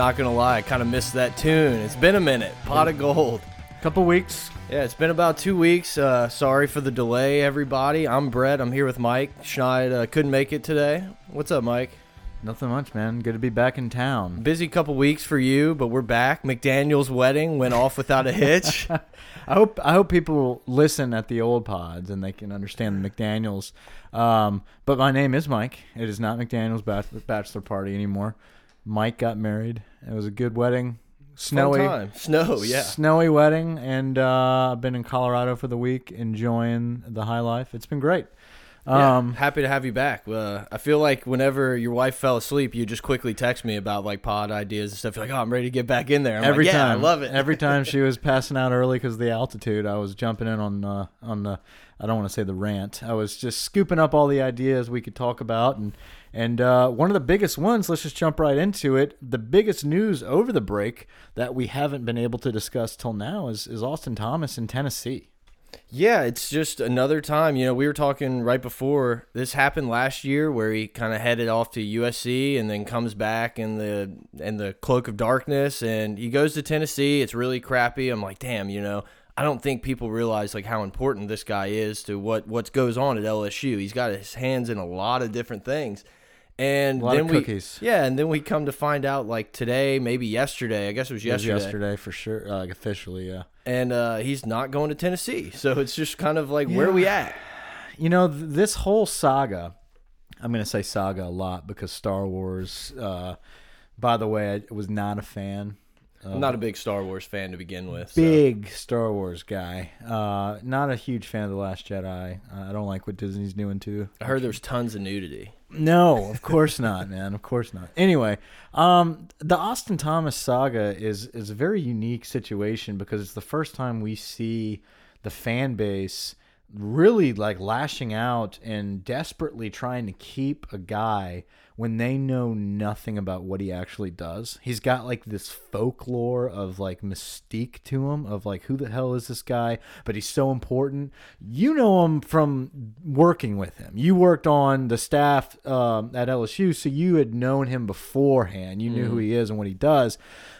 Not gonna lie, I kind of missed that tune. It's been a minute. Pot of gold. Couple weeks. Yeah, it's been about two weeks. Uh, sorry for the delay, everybody. I'm Brett. I'm here with Mike. Schneid uh, couldn't make it today. What's up, Mike? Nothing much, man. Good to be back in town. Busy couple weeks for you, but we're back. McDaniel's wedding went off without a hitch. I hope I hope people listen at the old pods and they can understand the McDaniel's. Um, but my name is Mike. It is not McDaniel's bachelor, bachelor party anymore. Mike got married. It was a good wedding. Snowy. Snow, yeah. snowy wedding, and uh, I've been in Colorado for the week, enjoying the high life. It's been great. Yeah, Um, happy to have you back. Uh, I feel like whenever your wife fell asleep, you just quickly text me about like pod ideas and stuff. You're like, oh, I'm ready to get back in there. I'm every like, yeah, time, I love it. every time she was passing out early because of the altitude, I was jumping in on uh, on the. I don't want to say the rant. I was just scooping up all the ideas we could talk about, and and uh, one of the biggest ones. Let's just jump right into it. The biggest news over the break that we haven't been able to discuss till now is is Austin Thomas in Tennessee. Yeah, it's just another time. You know, we were talking right before this happened last year, where he kind of headed off to USC and then comes back in the in the cloak of darkness, and he goes to Tennessee. It's really crappy. I'm like, damn, you know. I don't think people realize like how important this guy is to what what goes on at LSU. He's got his hands in a lot of different things. And then of we, cookies. yeah, and then we come to find out like today, maybe yesterday. I guess it was It was yesterday yesterday for sure, uh, like officially, yeah. and uh, he's not going to Tennessee. So it's just kind of like, where are we at? You know, th this whole saga, I'm going to say saga a lot because Star Wars, uh, by the way, I was not a fan. I'm not a big Star Wars fan to begin with. so- Big Star Wars guy. Uh, not a huge fan of The Last Jedi. Uh, I don't like what Disney's doing too. I heard there's tons of nudity. No, of course not, man. Of course not. Anyway, um, the Austin Thomas saga is is a very unique situation because it's the first time we see the fan base really like lashing out and desperately trying to keep a guy when they know nothing about what he actually does. He's got like this folklore of like mystique to him of like who the hell is this guy? But he's so important. You know him from working with him. You worked on the staff um, at LSU, so you had known him beforehand. You knew who he is and what he does.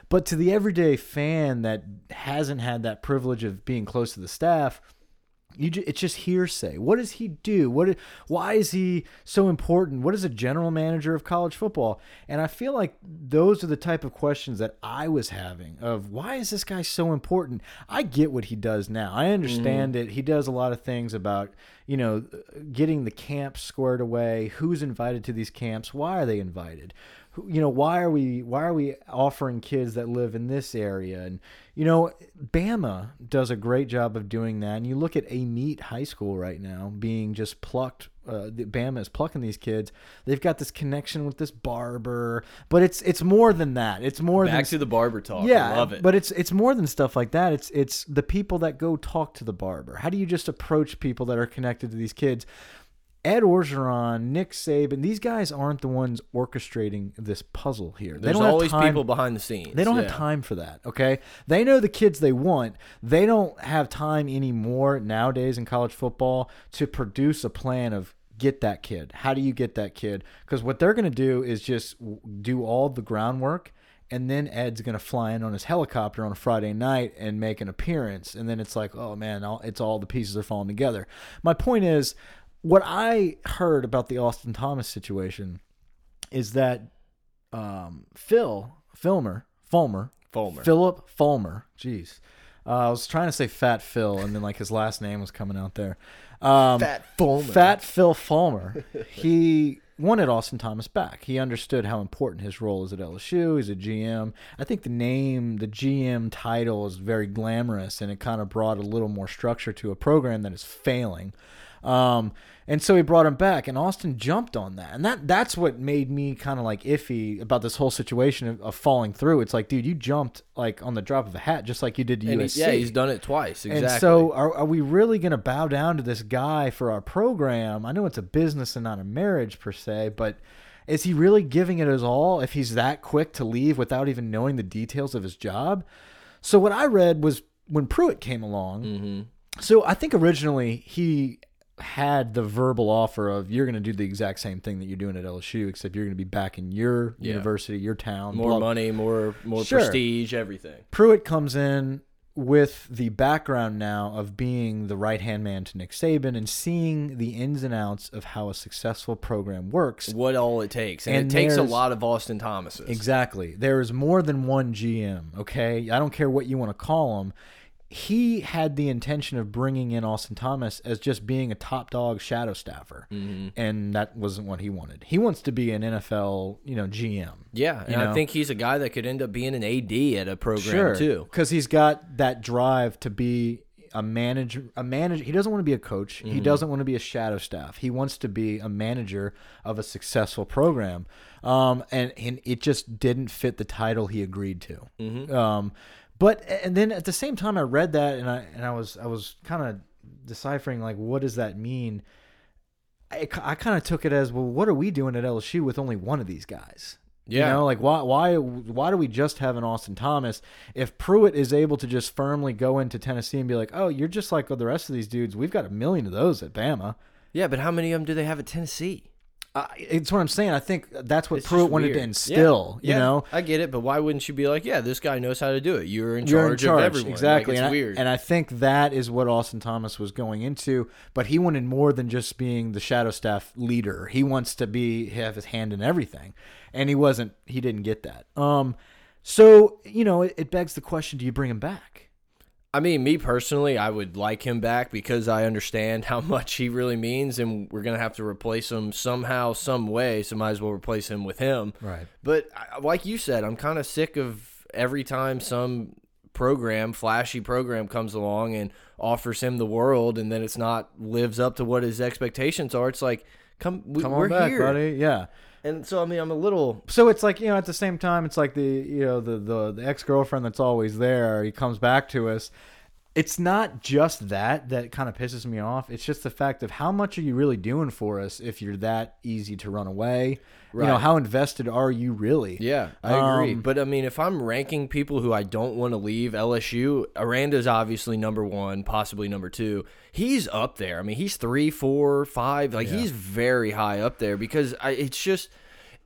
But to the everyday fan that hasn't had that privilege of being close to the staff, you ju it's just hearsay. What does he do? What? Why is he so important? What is a general manager of college football? And I feel like those are the type of questions that I was having of why is this guy so important? I get what he does now. I understand mm-hmm. it. He does a lot of things about you know getting the camps squared away. Who's invited to these camps? Why are they invited? You know why are we why are we offering kids that live in this area and you know Bama does a great job of doing that and you look at Amite high school right now being just plucked uh, Bama is plucking these kids they've got this connection with this barber but it's it's more than that it's more Back than to the barber talk. yeah, I love it. But it's it's more than stuff like that. It's it's the people that go talk to the barber. How do you just approach people that are connected to these kids? Ed Orgeron, Nick Saban, these guys aren't the ones orchestrating this puzzle here. they there's don't have always time- people behind the scenes. They don't Yeah. have time for that, okay? They know the kids they want. They don't have time anymore nowadays in college football to produce a plan of get that kid. How do you get that kid? Because what they're going to do is just do all the groundwork, and then Ed's going to fly in on his helicopter on a Friday night and make an appearance. And then it's like, oh man, all, it's all the pieces are falling together. My point is, what I heard about the Austin Thomas situation is that um, Phil Filmer Fulmer Fulmer. Philip Fulmer. Jeez, uh, I was trying to say Fat Phil, and then like his last name was coming out there. Um, Fat Fulmer. Fat Phil Fulmer. he wanted Austin Thomas back. He understood how important his role is at LSU. He's a GM. I think the name, the GM title, is very glamorous, and it kind of brought a little more structure to a program that is failing. Um, and so he brought him back, and Austin jumped on that, and that that's what made me kind of like iffy about this whole situation of, of falling through. It's like, dude, you jumped like on the drop of a hat, just like you did to And he- USC. yeah, he's done it twice. Exactly. And so, are, are we really going to bow down to this guy for our program? I know it's a business and not a marriage per se, but is he really giving it his all if he's that quick to leave without even knowing the details of his job? So, what I read was when Pruitt came along. Mm-hmm. So, I think originally he had the verbal offer of you're going to do the exact same thing that you're doing at LSU, except you're going to be back in your Yeah. university, your town. More blah- money, more more Sure. prestige, everything. Pruitt comes in with the background now of being the right hand man to Nick Saban and seeing the ins and outs of how a successful program works. What all it takes, and, And it takes a lot of Austin Thomases. Exactly. There is more than one GM, okay? I don't care what you want to call him. He had the intention of bringing in Austin Thomas as just being a top dog shadow staffer. Mm-hmm. And that wasn't what he wanted. He wants to be an NFL, you know, GM. Yeah, and know? I think he's a guy that could end up being an AD at a program too. because he's got that drive to be a manager. A manager. He doesn't want to be a coach. Mm-hmm. He doesn't want to be a shadow staff. He wants to be a manager of a successful program. Um, and and it just didn't fit the title he agreed to. Mm-hmm. Um, but and then at the same time, I read that and I and I was I was kind of deciphering like what does that mean. I, I kind of took it as well. What are we doing at LSU with only one of these guys? Yeah. You know, like why why why do we just have an Austin Thomas? If Pruitt is able to just firmly go into Tennessee and be like, "Oh, you're just like the rest of these dudes. We've got a million of those at Bama." Yeah, but how many of them do they have at Tennessee? Uh, it's what I'm saying. I think that's what It's Pruitt wanted to instill. Yeah. You know, I get it, but why wouldn't you be like, yeah, this guy knows how to do it. You're in You're charge, in charge of everyone. exactly. Like, it's and, weird. I, and I think that is what Austin Thomas was going into. But he wanted more than just being the shadow staff leader. He wants to be have his hand in everything, and he wasn't. He didn't get that. Um, so you know, it, it begs the question: Do you bring him back? I mean, me personally, I would like him back because I understand how much he really means, and we're gonna have to replace him somehow, some way. So might as well replace him with him. Right. But like you said, I'm kind of sick of every time some program, flashy program, comes along and offers him the world, and then it's not lives up to what his expectations are. It's like, come, we, Come we're on back, here, buddy. Yeah. And so I mean, I'm a little. So it's like you know, at the same time, it's like the you know the the, the ex girlfriend that's always there. He comes back to us. It's not just that that kind of pisses me off. It's just the fact of how much are you really doing for us if you're that easy to run away. You know, how invested are you really? Yeah, I agree. Um, but I mean, if I'm ranking people who I don't want to leave LSU, Aranda's obviously number one, possibly number two. He's up there. I mean, he's three, four, five. Like he's very high up there because I, it's just.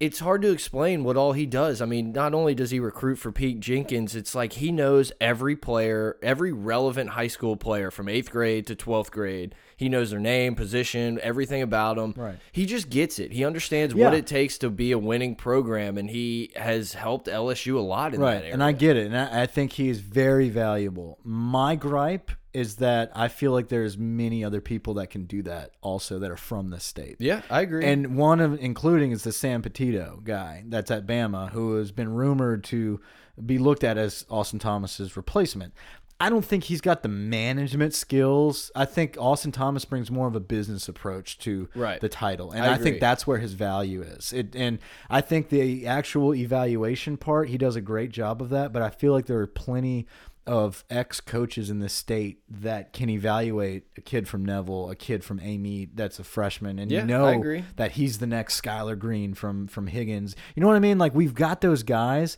It's hard to explain what all he does. I mean, not only does he recruit for Pete Jenkins, it's like he knows every player, every relevant high school player from eighth grade to 12th grade. He knows their name, position, everything about them. Right. He just gets it. He understands Yeah. what it takes to be a winning program, and he has helped LSU a lot in that area. and I get it, and I, I think he is very valuable. My gripe is that I feel like there's many other people that can do that also that are from the state. yeah, I agree. And one of including is the Sam Petito guy that's at Bama, who has been rumored to be looked at as Austin Thomas's replacement. I don't think he's got the management skills. I think Austin Thomas brings more of a business approach to Right. the title, and I I, think that's where his value is. It, and I think the actual evaluation part, he does a great job of that. But I feel like there are plenty of ex coaches in the state that can evaluate a kid from Neville, a kid from Amite that's a freshman, and Yeah, you know that he's the next Skyler Green from from Higgins. You know what I mean? Like we've got those guys,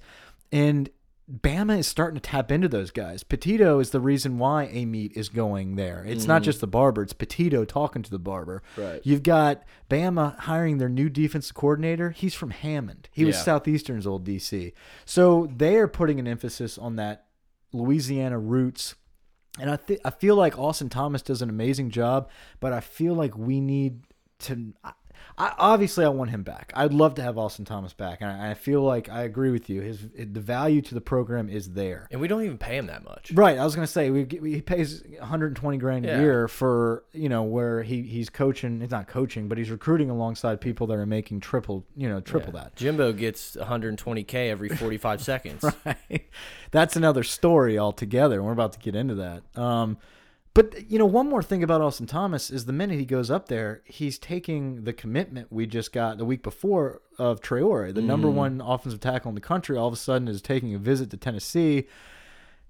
and Bama is starting to tap into those guys. Petito is the reason why Amite is going there. It's not just the barber; it's Petito talking to the barber. Mm-hmm. Right. You've got Bama hiring their new defensive coordinator. He's from Hammond. He was Southeastern's old DC. So they are putting an emphasis on that Louisiana roots. And I think I feel like Austin Thomas does an amazing job, but I feel like we need to. I, obviously, I want him back. I'd love to have Austin Thomas back, and I, I feel like I agree with you. His the value to the program is there. and we don't even pay him that much. Right, I was gonna say we, we he pays 120 grand a Yeah. year for you know where he he's coaching. He's not coaching, but he's recruiting alongside people that are making triple you know triple that. Jimbo gets 120k every 45 seconds. Right. That's another story altogether. We're about to get into that. Um, but you know, one more thing about Austin Thomas is the minute he goes up there, he's taking the commitment we just got the week before of Traore, the mm-hmm. number one offensive tackle in the country. All of a sudden, is taking a visit to Tennessee.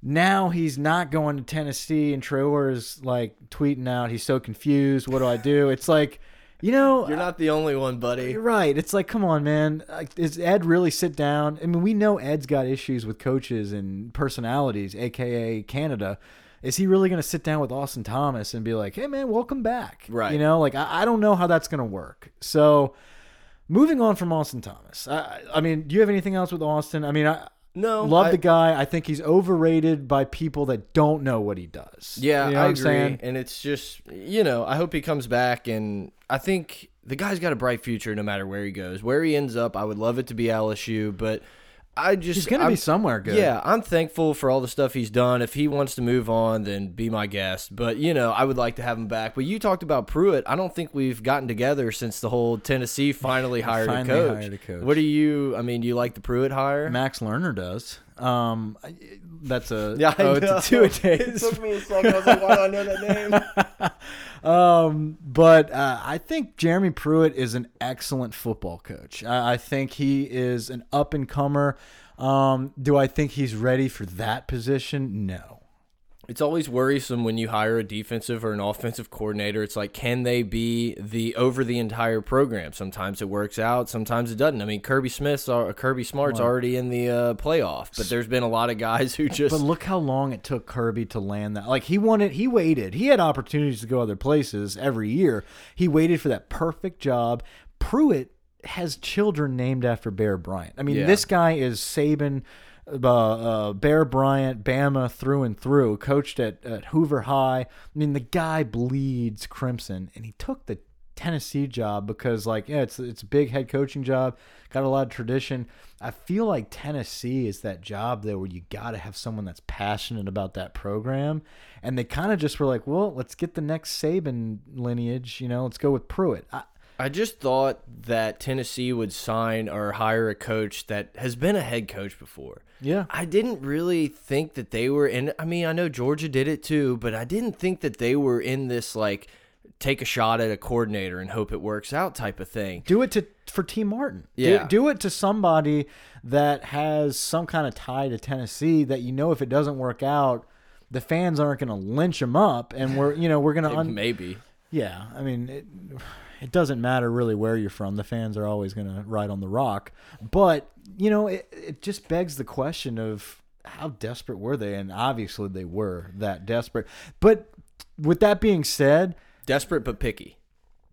Now he's not going to Tennessee, and Traore is like tweeting out, "He's so confused. What do I do?" It's like, you know, You're not the only one, buddy. you're right. It's like, come on, man. Like, Does Ed really sit down? I mean, we know Ed's got issues with coaches and personalities, aka Canada. Is he really going to sit down with Austin Thomas and be like, "Hey, man, welcome back"? Right. You know, like I, I don't know how that's going to work. So, moving on from Austin Thomas, I, I mean, do you have anything else with Austin? I mean, I No, love I- the guy. I think he's overrated by people that don't know what he does. Yeah, You know I agree. saying? And it's just, you know, I hope he comes back. And I think the guy's got a bright future no matter where he goes. Where he ends up, I would love it to be LSU, but I just. He's going to I'm- be somewhere good. Yeah, I'm thankful for all the stuff he's done. If he wants to move on, then be my guest. But, you know, I would like to have him back. But you talked about Pruitt. I don't think we've gotten together since the whole Tennessee finally hired, Finally a, coach. hired a coach. What do you, I mean, do you like the Pruitt hire? Max Lerner does. Um, that's a yeah, oh, it's a two It took me a second. I was like, why do I know that name? Um, but uh, I think Jeremy Pruitt is an excellent football coach. I, I think he is an up and comer. Um, do I think he's ready for that position? No. It's always worrisome when you hire a defensive or an offensive coordinator. It's like, can they be the over the entire program? Sometimes it works out, sometimes it doesn't. I mean, Kirby Smith's uh, Kirby Smart's already in the uh, playoff, but there's been a lot of guys who just But look how long it took Kirby to land that. Like he wanted, he waited. He had opportunities to go other places every year. He waited for that perfect job. Pruitt has children named after Bear Bryant. I mean, Yeah. this guy is Saban, uh, uh, Bear Bryant, Bama through and through. Coached at, at Hoover High. I mean, the guy bleeds crimson, and he took the Tennessee job because, like, yeah, it's it's a big head coaching job. Got a lot of tradition. I feel like Tennessee is that job though where you got to have someone that's passionate about that program, and they kind of just were like, well, let's get the next Saban lineage. You know, let's go with Pruitt. I, I just thought that Tennessee would sign or hire a coach that has been a head coach before. yeah, I didn't really think that they were in. I mean, I know Georgia did it too, but I didn't think that they were in this like take a shot at a coordinator and hope it works out type of thing. do it to for Tee Martin. Do- Yeah. do, it to somebody that has some kind of tie to Tennessee that you know if it doesn't work out, the fans aren't going to lynch him up, and we're you know we're going to Maybe. Yeah, I mean, it, it doesn't matter really where you're from. The fans are always going to ride on the rock. But, you know, it, it just begs the question of how desperate were they? And obviously they were that desperate. But with that being said, Desperate but picky.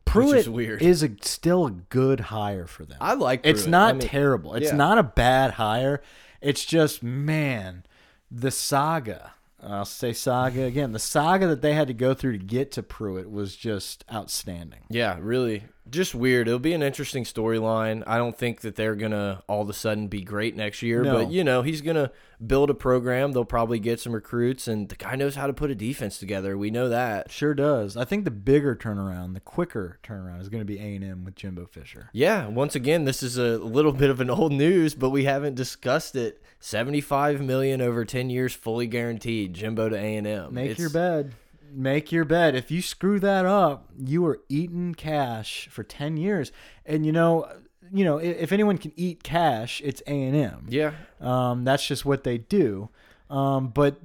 Pruitt is weird. is a, still a good hire for them. I like It's not I mean, terrible. It's yeah. not a bad hire. It's just man, the saga. I'll say saga again. The saga that they had to go through to get to Pruitt was just outstanding. Yeah, really. Just weird. It'll be an interesting storyline. I don't think that they're gonna all of a sudden be great next year, No. but you know he's gonna build a program. They'll probably get some recruits, and the guy knows how to put a defense together. We know that. Sure does. I think the bigger turnaround, the quicker turnaround, is going to be A and M with Jimbo Fisher. Yeah. Once again, this is a little bit of an old news, but we haven't discussed it. Seventy-five million over ten years, fully guaranteed. Jimbo to A and M. Make your bed. Make your bed. If you screw that up, you are eating cash for ten years. And you know, you know, if anyone can eat cash, it's A and M. Yeah. Um, that's just what they do. Um, but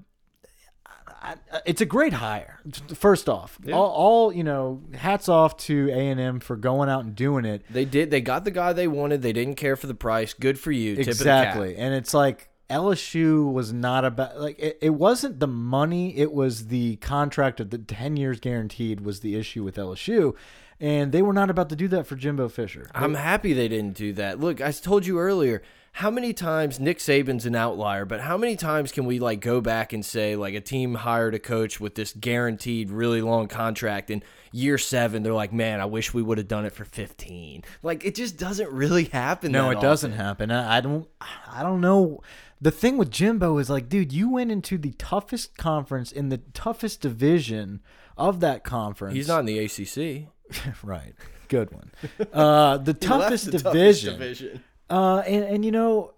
I, I, it's a great hire. First off, all, all you know, hats off to A and M for going out and doing it. They did. They got the guy they wanted. They didn't care for the price. Good for you. Tip of the cap. Exactly. And it's like LSU was not about like it, it wasn't the money, it was the contract of the 10 years guaranteed was the issue with LSU. And they were not about to do that for Jimbo Fisher. I'm happy they didn't do that. Look, I told you earlier, how many times Nick Saban's an outlier, but how many times can we like go back and say like a team hired a coach with this guaranteed really long contract and year 7 they're like, "Man, I wish we would have done it for 15." Like it just doesn't really happen No, it doesn't happen. I, I don't I don't know. The thing with Jimbo is like, dude, you went into the toughest conference in the toughest division of that conference. He's not in the ACC. right. Good one. Uh, the toughest the toughest division. division. Uh, and and you know,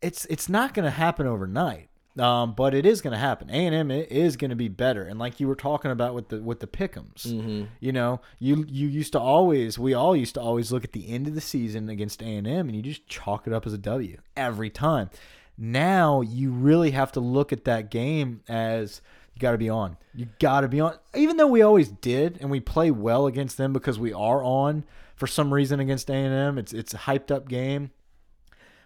it's it's not going to happen overnight. Um, but it is going to happen. A and M is going to be better. And like you were talking about with the with the pickums, Mm-hmm. you know, you you used to always, we all used to always look at the end of the season against A and M, and you just chalk it up as a W every time. Now you really have to look at that game as you got to be on. You got to be on. Even though we always did, and we play well against them because we are on for some reason against A and M. It's it's a hyped up game,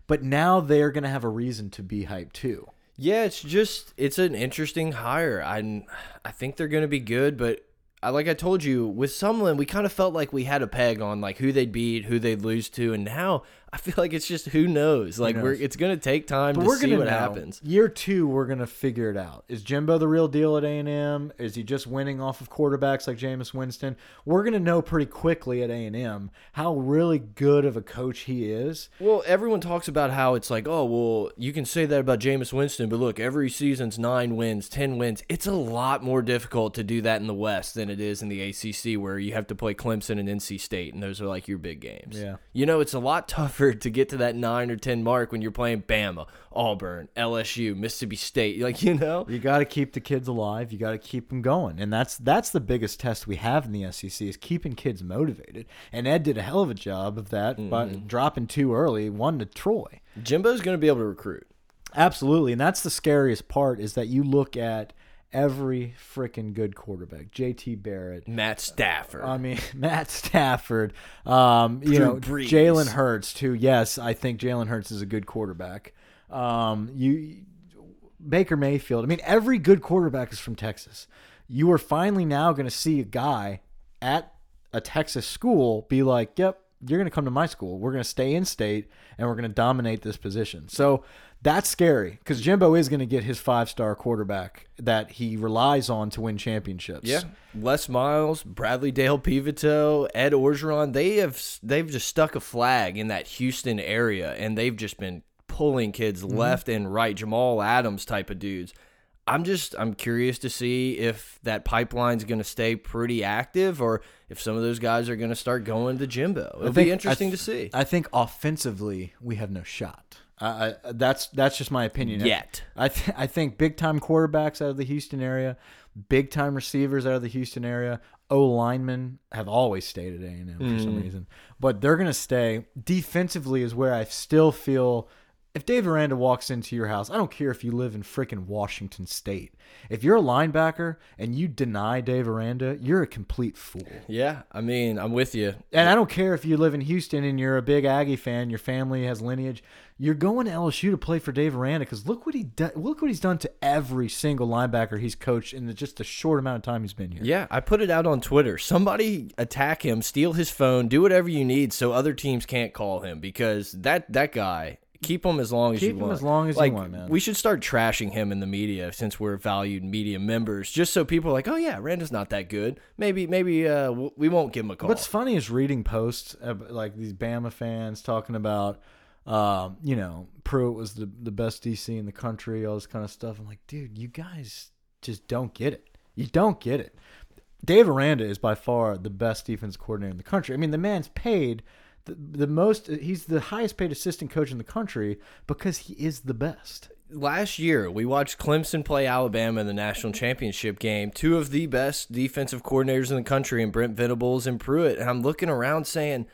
but now they're going to have a reason to be hyped too. Yeah, it's just it's an interesting hire. I I think they're going to be good, but I, like I told you with Sumlin, we kind of felt like we had a peg on like who they'd beat, who they'd lose to, and now I feel like it's just who knows. Like we're it's going to take time But to we're see gonna what know. happens. Year two, we're gonna figure it out. Is Jimbo the real deal at A and M? Is he just winning off of quarterbacks like Jameis Winston? We're gonna know pretty quickly at A and M how really good of a coach he is. Well, everyone talks about how it's like, oh, well, you can say that about Jameis Winston, but look, every season's nine wins, ten wins. It's a lot more difficult to do that in the West than it is in the ACC, where you have to play Clemson and NC State, and those are like your big games. Yeah. you know, it's a lot tougher to get to that nine or ten mark when you're playing Bama, Auburn, LSU, Mississippi State. Like you know, You got to keep the kids alive. You got to keep them going, and that's that's the biggest test we have in the SEC is keeping kids motivated. And Ed did a hell of a job of that by mm-hmm. dropping too early, one to Troy. Jimbo's going to be able to recruit. Absolutely, and that's the scariest part is that you look at every freaking good quarterback, JT Barrett. Matt Stafford. I mean, Matt Stafford, um, you Drew know, Brees. Jalen Hurts too. Yes, I think Jalen Hurts is a good quarterback. Um, you, Baker Mayfield. I mean, every good quarterback is from Texas. You are finally now going to see a guy at a Texas school be like, "Yep, you're going to come to my school. We're going to stay in state and we're going to dominate this position." So that's scary because Jimbo is going to get his five star quarterback that he relies on to win championships. Yeah, Les Miles, Bradley Dale Peveto, Ed Orgeron, they have they've just stuck a flag in that Houston area, and they've just been pulling kids mm-hmm. left and right, Jamal Adams type of dudes. I'm just I'm curious to see if that pipeline's going to stay pretty active, or if some of those guys are going to start going to Jimbo. It'll think- be interesting to see. I think offensively we have no shot. I, I, that's that's just my opinion. Yet. I th I think big time quarterbacks out of the Houston area, big time receivers out of the Houston area, O linemen have always stayed at A and M for Mm. some reason, but they're gonna stay. Defensively is where I still feel. If Dave Aranda walks into your house, I don't care if you live in frickin' Washington State. If you're a linebacker and you deny Dave Aranda, you're a complete fool. yeah, I mean I'm with you. And I don't care if you live in Houston and you're a big Aggie fan, your family has lineage. You're going to LSU to play for Dave Aranda because look what he look what he's done to every single linebacker he's coached in the, just a short amount of time he's been here. Yeah, I put it out on Twitter. Somebody attack him, steal his phone, do whatever you need so other teams can't call him because that that guy keep him as long as Keep you him want. as long as you want, man. We should start trashing him in the media since we're valued media members, just so people are like, oh yeah, Randa's not that good. Maybe maybe uh we won't give him a call. What's funny is reading posts like these Bama fans talking about, um, you know, Pruitt was the the best DC in the country, all this kind of stuff. I'm like, dude, you guys just don't get it. You don't get it. Dave Aranda is by far the best defense coordinator in the country. I mean, the man's paid the, the most. He's the highest paid assistant coach in the country because he is the best. last year we watched Clemson play Alabama in the national championship game. Two of the best defensive coordinators in the country, and Brent Venables and Pruitt. And I'm looking around saying,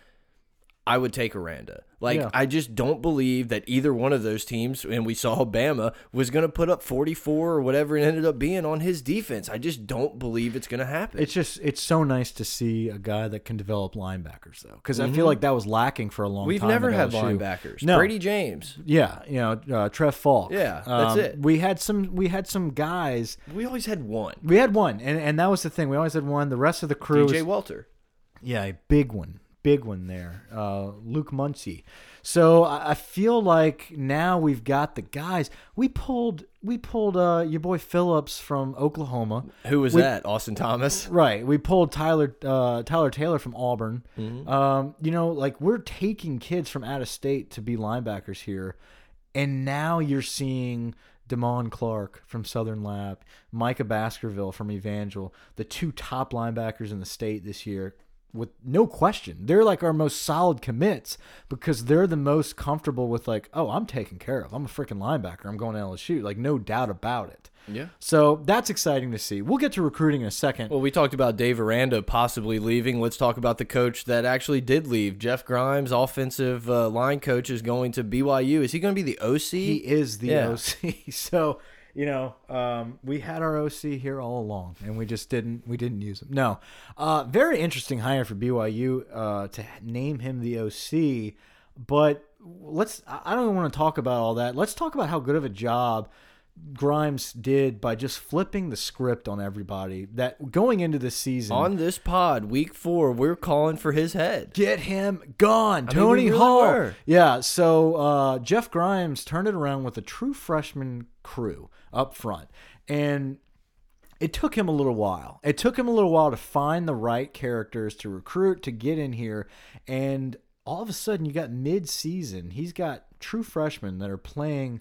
I would take Aranda. Like Yeah. I just don't believe that either one of those teams, and we saw Bama was going to put up 44 or whatever it ended up being on his defense. I just don't believe it's going to happen. It's just it's so nice to see a guy that can develop linebackers though, because I feel like that was lacking for a long Mm-hmm. We've never had linebackers. No. Bradie James. Yeah, you know, uh, Trev Faulk. Yeah, that's Um, it. We had some. We had some guys. We always had one. We had one, and and that was the thing. We always had one. The rest of the crew. DJ was- Walter. yeah, a big one, big one there. Uh, Luke Muncie. So I, I feel like now we've got the guys. We pulled. We pulled uh, your boy Phillips from Oklahoma. Who was We- that? Austin Thomas. Right. We pulled Tyler uh, Tyler Taylor from Auburn. Mm-hmm. Um, you know, like we're taking kids from out of state to be linebackers here, and now you're seeing Damon Clark from Southern Lab, Micah Baskerville from Evangel, the two top linebackers in the state this year. With no question, they're like our most solid commits because they're the most comfortable with like, oh, I'm taken care of. I'm a freaking linebacker. I'm going to LSU. Like, no doubt about it. Yeah. So that's exciting to see. We'll get to recruiting in a second. Well, we talked about Dave Aranda possibly leaving. Let's talk about the coach that actually did leave. Jeff Grimes, offensive uh, line coach, is going to BYU. Is he going to be the OC? he is the Yeah. OC. So you know, um, we had our OC here all along, and we just didn't we didn't use him. No, uh, very interesting hire for BYU uh, to name him the OC. But let's I I don't want to talk about all that. Let's talk about how good of a job Grimes did by just flipping the script on everybody. That going into the season, On this pod, week four, we're calling for his head. get him gone, mean, Tony we really Hall. were. Yeah, so uh, Jeff Grimes turned it around with a true freshman crew up front, and it took him a little while. It took him a little while to find the right characters to recruit to get in here, and all of a sudden you got mid-season. He's got true freshmen that are playing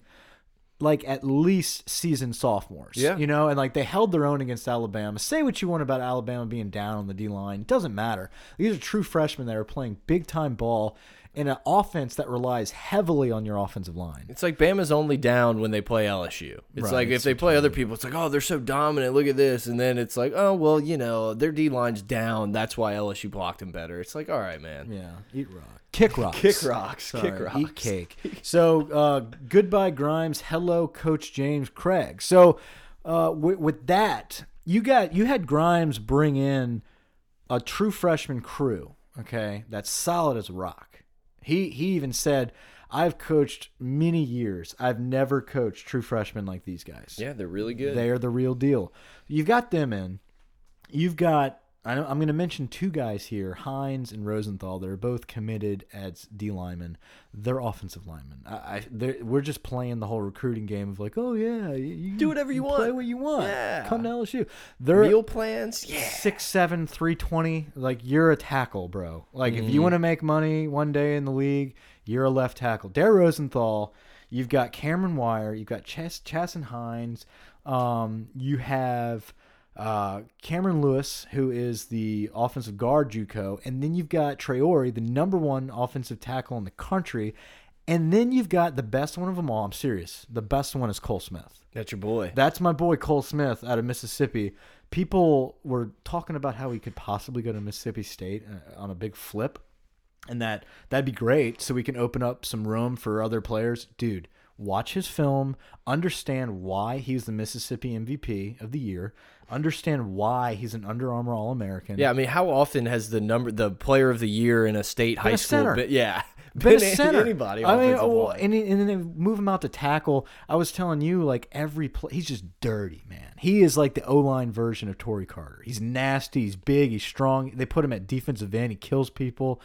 like at least seasoned sophomores. Yeah. You know, and like they held their own against Alabama. Say what you want about Alabama being down on the D line. It doesn't matter. These are true freshmen that are playing big time ball in an offense that relies heavily on your offensive line. It's like Bama's only down when they play LSU. It's Right, like if they play other people, it's like, oh, they're so dominant. Look at this. And then it's like, oh, well, you know, their D line's down. That's why LSU blocked him better. It's like, all right, man. Yeah, eat rock. Kick rocks. Kick rocks. Sorry, Kick rocks. Eat cake. So, uh, goodbye, Grimes. Hello, Coach James Cregg. So, uh, with, with that, you got you had Grimes bring in a true freshman crew. Okay, that's solid as a rock. He he even said, "I've coached many years. I've never coached true freshmen like these guys. Yeah, they're really good. They are the real deal. You've got them in. You've got. I'm going to mention two guys here, Hines and Rosenthal. They're both committed as D linemen. They're offensive linemen. I, I they're- we're just playing the whole recruiting game of like, oh yeah, you, you Do whatever you Play want. Play what you want. Yeah. Come to LSU. They're Meal plans. Yeah. six seven three twenty. Like you're a tackle, bro. Like if Mm-hmm. you want to make money one day in the league, you're a left tackle. Dare Rosenthal. You've got Cameron Wire. You've got Chas Chasen Hines. Um, you have uh, Cameron Lewis, who is the offensive guard JUCO, and then you've got Traore, the number one offensive tackle in the country. And then you've got the best one of them all. I'm serious. The best one is Cole Smith. That's your boy. That's my boy Cole Smith out of Mississippi. People were talking about how he could possibly go to Mississippi State uh, on a big flip, and that that'd be great. So we can open up some room for other players. Dude, watch his film, understand why he's the Mississippi MVP of the year, understand why he's an Under Armour All American. Yeah, I mean, how often has the number, the player of the year in a state high a school, center. been, yeah, been a center. anybody? I mean, oh, and, he- and then they move him out to tackle. I was telling you, like every play, he's just dirty, man. He is like the O line version of Tory Carter. He's nasty. He's big. He's strong. They put him at defensive end. He kills people.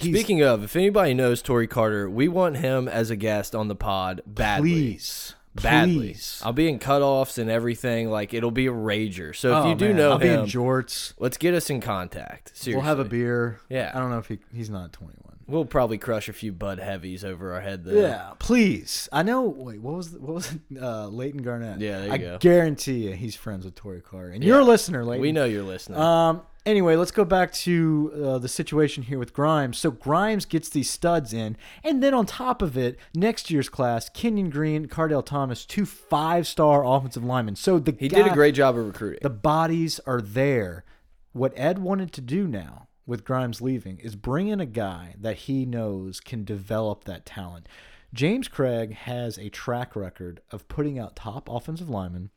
He's, Speaking of, if anybody knows Tory Carter, we want him as a guest on the pod badly. please, Badly. please. I'll be in cutoffs and everything. Like it'll be a rager. So if Oh, you do man, know I'll be him, in jorts. let's get us in contact. Seriously, We'll have a beer. Yeah. I don't know if he, he's not twenty one. We'll probably crush a few Bud Heavies over our head. Though. Yeah, please. I know. Wait, what was what was it? Uh, Leighton Garnett? Yeah, there you I go. guarantee you, he's friends with Tory Carter, and you're a listener, Leighton. we know you're listening. Um. Anyway, let's go back to uh, the situation here with Grimes. So Grimes gets these studs in, and then on top of it, next year's class, Kenyon Green, Kardell Thomas, two five-star offensive linemen. So the he guy, did a great job of recruiting. The bodies are there. What Ed wanted to do now with Grimes leaving is bring in a guy that he knows can develop that talent. James Cregg has a track record of putting out top offensive linemen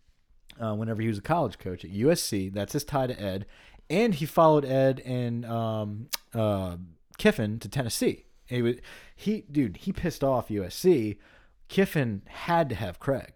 uh, whenever he was a college coach at USC. That's his tie to Ed. And he followed Ed and um, uh, Kiffin to Tennessee. He was, he, dude, he pissed off USC. Kiffin had to have Cregg.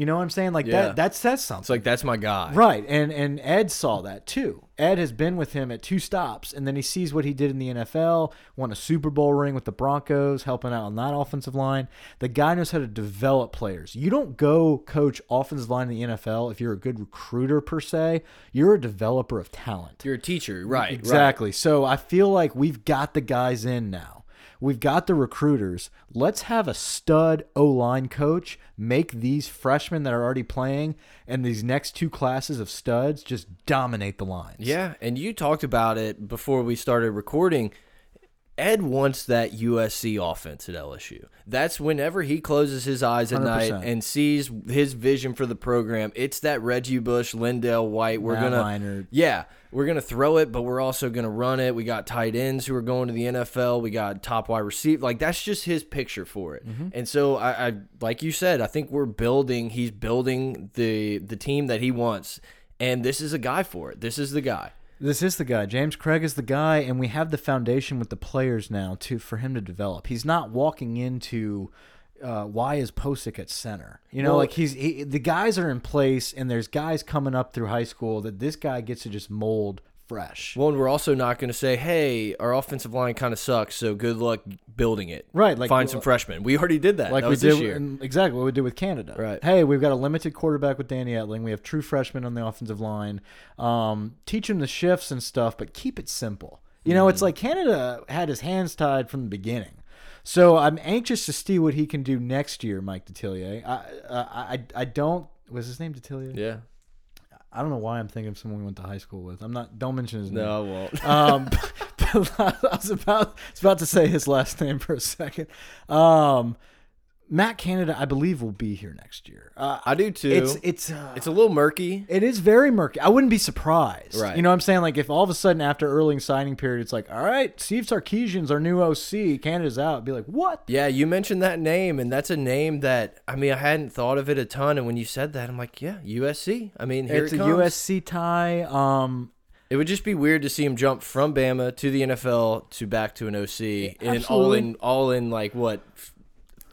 You know what I'm saying? Like Yeah. that. That says something. it's like that's my guy. Right, and and Ed saw that too. Ed has been with him at two stops, and then he sees what he did in the NFL, won a Super Bowl ring with the Broncos, helping out on that offensive line. The guy knows how to develop players. You don't go coach offensive line in the NFL if you're a good recruiter per se. You're a developer of talent. You're a teacher, right? right. Exactly. So I feel like we've got the guys in now. We've got the recruiters. Let's have a stud O line coach make these freshmen that are already playing and these next two classes of studs just dominate the lines. Yeah, and you talked about it before we started recording. Ed wants that USC offense at LSU. That's whenever he closes his eyes at night 100%. and sees his vision for the program. It's that Reggie Bush, LenDale White. We're Matt gonna, Leinart. yeah, we're gonna throw it, but we're also gonna run it. We got tight ends who are going to the NFL. We got top wide receiver. Like that's just his picture for it. Mm-hmm. And so I, I, like you said, I think we're building. He's building the the team that he wants, and this is a guy for it. This is the guy. This is the guy. James Cregg is the guy, and we have the foundation with the players now to for him to develop. He's not walking into uh, why is Posick at center? You know, Well- like he's he, the guys are in place, and there's guys coming up through high school that this guy gets to just mold fresh. Well, and we're also not going to say, "Hey, our offensive line kind of sucks, so good luck building it." Right, like- find some freshmen. We already did that. like that we did year. in- exactly what we did with Canada. Right. Hey, we've got a limited quarterback with Danny Etling. We have true freshmen on the offensive line. Um, teach him the shifts and stuff, but keep it simple. You know, Mm-hmm. it's like Canada had his hands tied from the beginning. So I'm anxious to see what he can do next year, Mike Detillier. I uh, I I don't was his name Detillier? yeah. I don't know why I'm thinking of someone we went to high school with. I'm not. Don't mention his name. No, I won't. Um, I was about I was about to say his last name for a second. Um, Matt Canada, I believe, will be here next year. Uh, I do too. it's it's uh, it's a little murky. it is very murky. I wouldn't be surprised. Right. You know what I'm saying? Like if all of a sudden after early signing period, it's like, all right, Steve Sarkisian's our new OC. Canada's out. I'd be like, what? Yeah, you mentioned that name, and that's a name that I mean I hadn't thought of it a ton. And when you said that, I'm like, yeah, USC. I mean, here it's it a. USC tie. Um, It would just be weird to see him jump from Bama to the NFL to back to an OC in all in all in like what,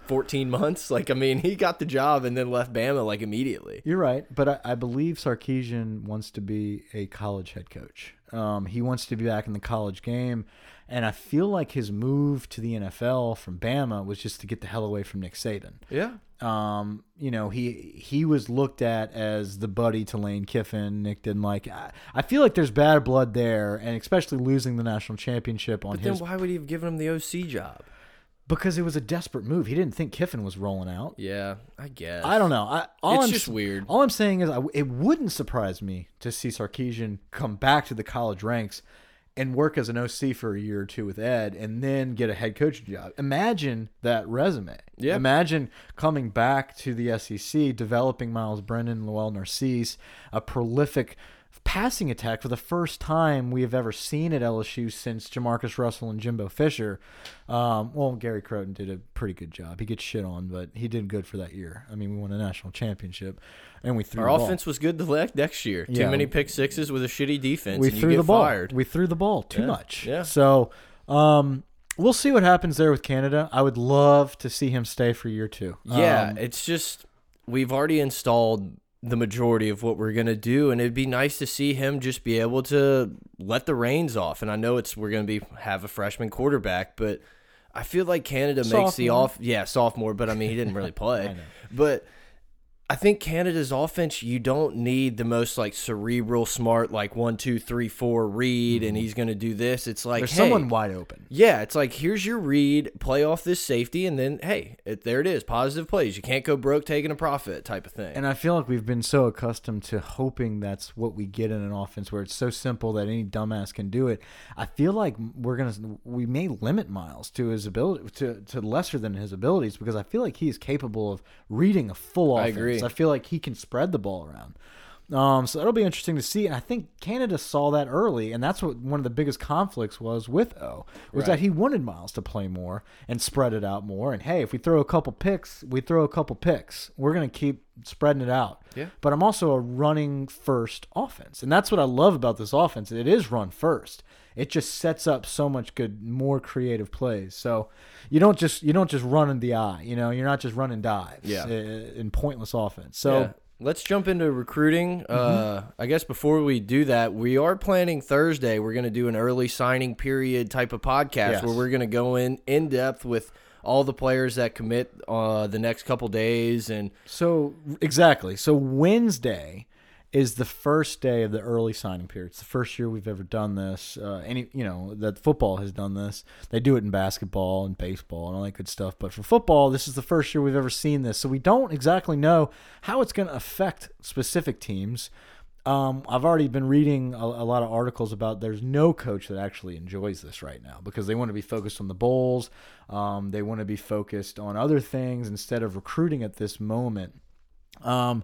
fourteen months. Like I mean, he got the job and then left Bama like immediately. You're right, but I, I believe Sarkisian wants to be a college head coach. Um, he wants to be back in the college game, and I feel like his move to the NFL from Bama was just to get the hell away from Nick Saban. Yeah, Um, you know, he he was looked at as the buddy to Lane Kiffin. Nick didn't like. I, I feel like there's bad blood there, and especially losing the national championship on but then his why would he have given him the OC job? Because it was a desperate move. He didn't think Kiffin was rolling out. Yeah, I guess. I don't know. I, all It's I'm, just weird. All I'm saying is, I, it wouldn't surprise me to see Sarkisian come back to the college ranks and work as an OC for a year or two with Ed, and then get a head coaching job. Imagine that resume. Yeah. Imagine coming back to the SEC, developing Myles Brennan, Lowell Narcisse, a prolific passing attack for the first time we have ever seen at LSU since JaMarcus Russell and Jimbo Fisher. Um, well, Gary Crowton did a pretty good job. He gets shit on, but he did good for that year. I mean, we won a national championship, and we threw Our the ball. offense was good the next year. Yeah. Too many pick sixes with a shitty defense. we and you threw the ball. Fired. We threw the ball too Yeah, much. yeah. So um, we'll see what happens there with Canada. I would love to see him stay for year two. Yeah, Um, it's just we've already installed the majority of what we're gonna do, and it'd be nice to see him just be able to let the reins off. And I know it's we're gonna be have a freshman quarterback, but I feel like Canada makes the off yeah sophomore, but I mean he didn't really play. But I think Canada's offense, you don't need the most like cerebral, smart, like one, two, three, four read, and mm-hmm. he's gonna do this. It's like there's hey, someone wide open. yeah, it's like here's your read, play off this safety, and then hey, it, there it is, positive plays. You can't go broke taking a profit type of thing. And I feel like we've been so accustomed to hoping that's what we get in an offense where it's so simple that any dumbass can do it. I feel like we're gonna we may limit Myles to his ability to, to lesser than his abilities because I feel like he is capable of reading a full I offense. I feel like he can spread the ball around. Um, so that'll be interesting to see. And I think Canada saw that early, and that's what one of the biggest conflicts was with O was that he wanted Myles to play more and spread it out more. And hey, if we throw a couple picks, we throw a couple picks. We're gonna keep spreading it out. Yeah. But I'm also a running first offense, and that's what I love about this offense. It is run first. It just sets up so much good, more creative plays. So you don't just you don't just run in the eye. You know, you're not just running dives. Yeah. uh, in pointless offense. So. Yeah. Let's jump into recruiting. Mm-hmm. Uh, I guess before we do that, we are planning Thursday. We're going to do an early signing period type of podcast Yes. where we're going to go in in depth with all the players that commit uh, the next couple days and So exactly. So Wednesday is the first day of the early signing period. It's the first year we've ever done this. Uh, any you know that football has done this. They do it in basketball and baseball and all that good stuff. But for football, this is the first year we've ever seen this. So we don't exactly know how it's going to affect specific teams. Um, I've already been reading a, a lot of articles about there's no coach that actually enjoys this right now because they want to be focused on the bowls. Um, they want to be focused on other things instead of recruiting at this moment. Um,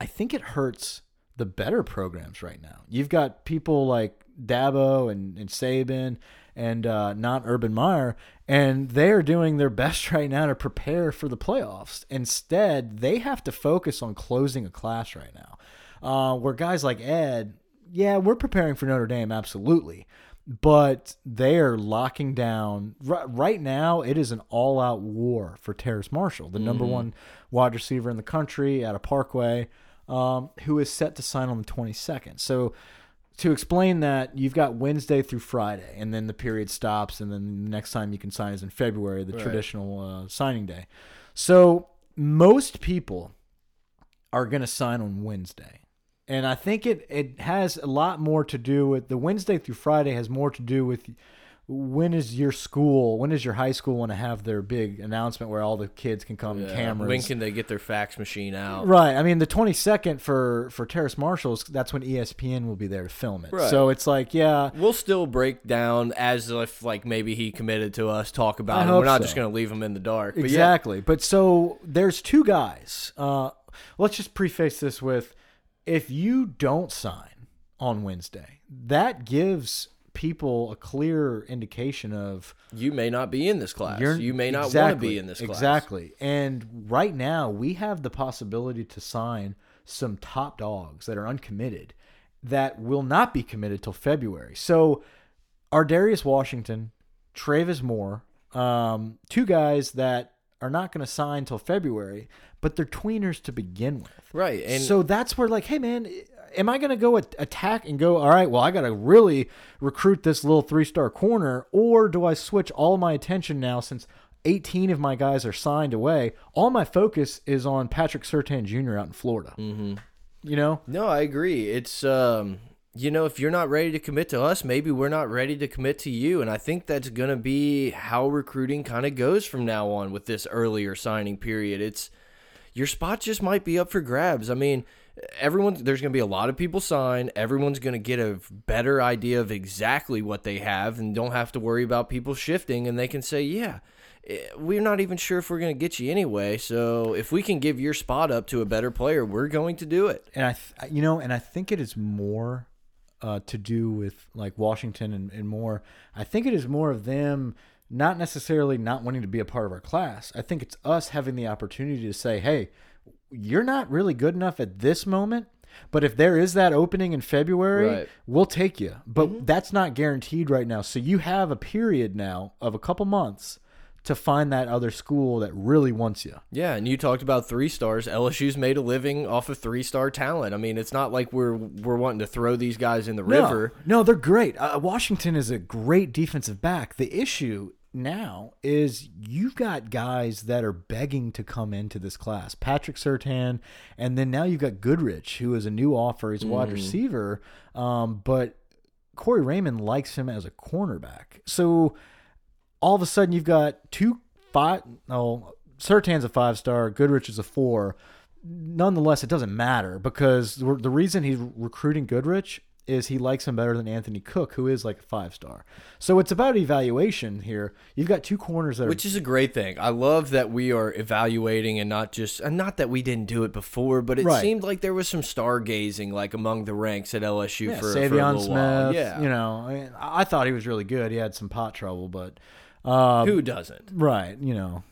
I think it hurts the better programs right now. You've got people like Dabo and, and Saban and uh, not Urban Meyer, and they are doing their best right now to prepare for the playoffs. Instead, they have to focus on closing a class right now. Uh, where guys like Ed, yeah, we're preparing for Notre Dame, absolutely. but they are locking down right, right now. It is an all-out war for Terrace Marshall, the number one wide receiver in the country at a Parkway, um, who is set to sign on the 22nd. So to explain that, you've got Wednesday through Friday, and then the period stops, and then the next time you can sign is in February, the traditional uh, signing day. So most people are going to sign on Wednesday. And I think it, it has a lot more to do with the Wednesday through Friday has more to do with when is your school, when does your high school want to have their big announcement where all the kids can come and cameras? When can they get their fax machine out? Right. I mean, the 22nd for for Terrace Marshalls, that's when ESPN will be there to film it. Right. So it's like, yeah, We'll still break down as if like maybe he committed to us, talk about I it. We're not so. just going to leave him in the dark. But yeah, exactly. But so there's two guys. Uh, let's just preface this with if you don't sign on Wednesday, that gives people a clear indication of you may not be in this class. You're- may not want to be in this class. Exactly. And right now, we have the possibility to sign some top dogs that are uncommitted that will not be committed till February. So, our Darius Washington, Travis Moore, um, two guys that are not going to sign till February, but they're tweeners to begin with. Right. And so that's where, like, hey, man, am I going to go at- attack and go, all right, well, I got to really recruit this little three star corner, or do I switch all my attention now since 18 of my guys are signed away? All my focus is on Patrick Surtain Jr. out in Florida. Mm-hmm. You know? No, I agree. It's um, you know, if you're not ready to commit to us, maybe we're not ready to commit to you, and I think that's going to be how recruiting kind of goes from now on with this earlier signing period. It's your spot just might be up for grabs. I mean, everyone there's going to be a lot of people sign. Everyone's going to get a better idea of exactly what they have and don't have to worry about people shifting and they can say, "Yeah, eh, we're not even sure if we're going to get you anyway. So if we can give your spot up to a better player, we're going to do it." and I, you know, and I think it is more uh, to do with like Washington and, and more. I think it is more of them not necessarily not wanting to be a part of our class. I think it's us having the opportunity to say, "Hey, you're not really good enough at this moment." But if there is that opening in February, Right. we'll take you. But that's not guaranteed right now. So you have a period now of a couple months to find that other school that really wants you. Yeah, and you talked about three stars. LSU's made a living off of three star talent. I mean, it's not like we're we're wanting to throw these guys in the river. No, no they're great. Uh, Washington is a great defensive back. The issue now is you've got guys that are begging to come into this class. Patrick Surtain, and then now you've got Goodrich, who is a new offer. He's a wide receiver, um, but Corey Raymond likes him as a cornerback. So all of a sudden you've got two five. Oh, Surtain's a five star. Goodrich is a four. Nonetheless, it doesn't matter because the the reason he's recruiting Goodrich is he likes him better than Anthony Cook, who is like a five star. So it's about evaluation here. You've got two corners that are Which is a great thing. I love that we are evaluating and not just and not that we didn't do it before, but it Right. seemed like there was some stargazing like among the ranks at LSU yeah, for, for a little Smith. while. Yeah, you know, I, mean, I thought he was really good. He had some pot trouble, but uh, who doesn't? right, you know,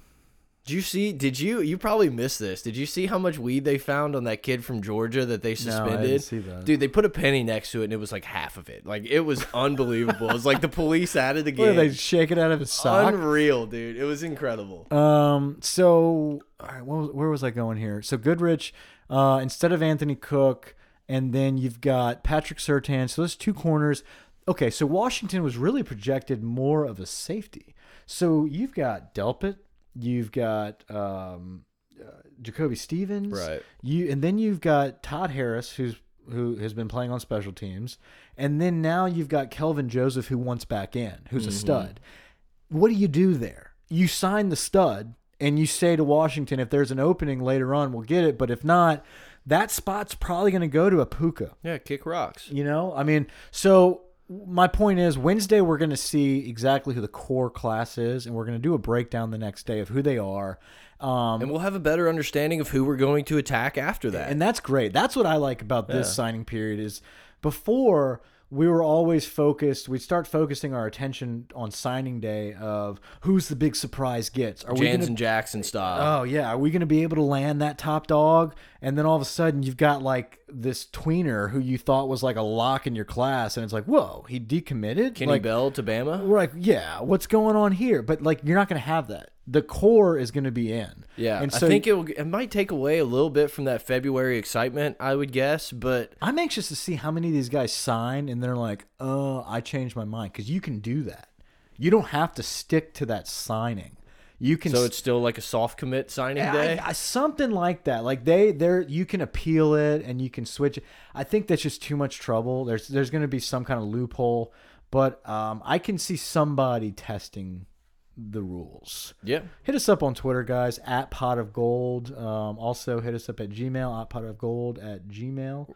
Did you see? Did you? You probably missed this. Did you see how much weed they found on that kid from Georgia that they I suspended? didn't see that. Dude, they put a penny next to it and it was like half of it. Like it was unbelievable. it was like the police it what, again. they shake it out of his sock. Unreal, dude. It was incredible. Um. So, all right. What was, where was I going here? So Goodrich, uh, instead of Anthony Cook, and then you've got Patrick Surtain. So those two corners. Okay. So Washington was really projected more of a safety. So you've got Delpit. You've got um, uh, Jacoby Stevens. Right. You and then you've got Todd Harris, who's who has been playing on special teams, and then now you've got Kelvin Joseph, who wants back in, who's a stud what do you do there? You sign the stud and you say to Washington, if there's an opening later on, we'll get it. But if not, that spot's probably going to go to a Pooka. Yeah, kick rocks. You know, I mean, so my point is Wednesday we're going to see exactly who the core class is, and we're going to do a breakdown the next day of who they are. Um, And we'll have a better understanding of who we're going to attack after that. and that's great. That's what I like about this signing period is before we were always focused. We'd start focusing our attention on signing day of who's the big surprise gets. Are we Jans gonna and Jackson style. Oh yeah, are we going to be able to land that top dog? And then all of a sudden you've got like this tweener who you thought was like a lock in your class, and it's like, whoa, he decommitted. Kenny like, Bell to Bama. We're like, yeah, what's going on here? But like, you're not going to have that. The core is going to be in. Yeah, and so I think it will, it might take away a little bit from that February excitement, I would guess. But I'm anxious to see how many of these guys sign, and they're like, oh, I changed my mind because you can do that. You don't have to stick to that signing. You can so it's still like a soft commit signing day. I, I, something like that. Like they, there, you can appeal it and you can switch it. I think that's just too much trouble. There's, there's going to be some kind of loophole, but um, I can see somebody testing the rules. Yeah. Hit us up on Twitter, guys, at pot of gold. Um, also hit us up at Gmail, at pot of gold at Gmail.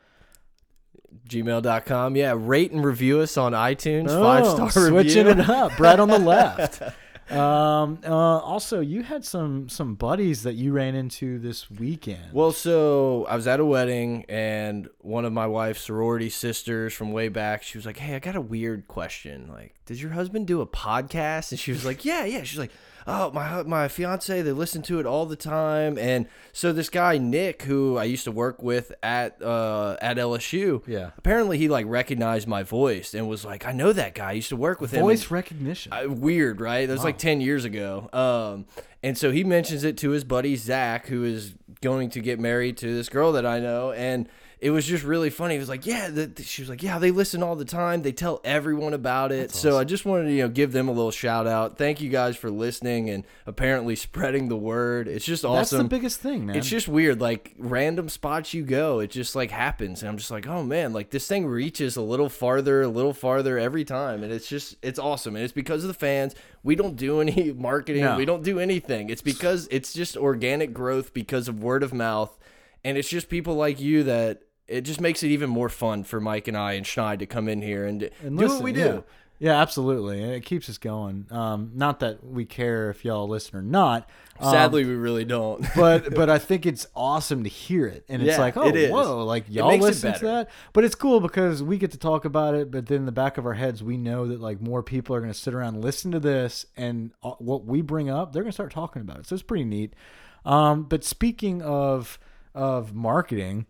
Gmail.com. Yeah. Rate and review us on iTunes. Oh, Five star switching review. it up. Brett on the left. Um, uh, also, you had some some buddies that you ran into this weekend. Well, so I was at a wedding, and one of my wife's sorority sisters from way back, she was like, "Hey, I got a weird question. Like, does your husband do a podcast?" And she was like, "Yeah, yeah." She's like, "Oh, my my fiance, they listen to it all the time." And so this guy Nick, who I used to work with at uh, at LSU, Yeah. apparently he like recognized my voice and was like, "I know that guy. I used to work with him." Voice recognition. I, weird, right? That was like 10 years ago. Um, and so he mentions it to his buddy Zach, who is going to get married to this girl that I know. And it was just really funny. It was like, Yeah, the, the- she was like, Yeah, they listen all the time. They tell everyone about it. so I just wanted to, you know, give them a little shout out. Thank you guys for listening and apparently spreading the word. It's just awesome. That's the biggest thing, man. It's just weird, like random spots you go, it just like happens, and I'm just like, oh man, like this thing reaches a little farther, a little farther every time, and it's just, it's awesome, and it's because of the fans. We don't do any marketing, No. we don't do anything. It's because it's just organic growth because of word of mouth, and it's just people like you that it just makes it even more fun for Mike and I and Schneid to come in here and, and do listen, what we do. Yeah, absolutely. And it keeps us going. Um, not that we care if y'all listen or not. um, Sadly, we really don't. but but I think it's awesome to hear it, and it's Yeah, like, oh, it whoa, like y'all listen to that. But it's cool because we get to talk about it, but then in the back of our heads, we know that like more people are going to sit around and listen to this, and uh, what we bring up, they're going to start talking about it. So it's pretty neat. Um, but speaking of of marketing,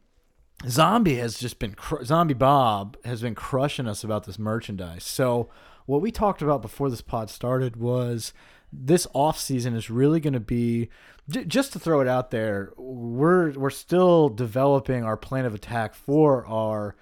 Zombie has just been cr- Zombie Bob has been crushing us about this merchandise. So what we talked about before this pod started was this off season is really going to be just to throw it out there. We're we're still developing our plan of attack for our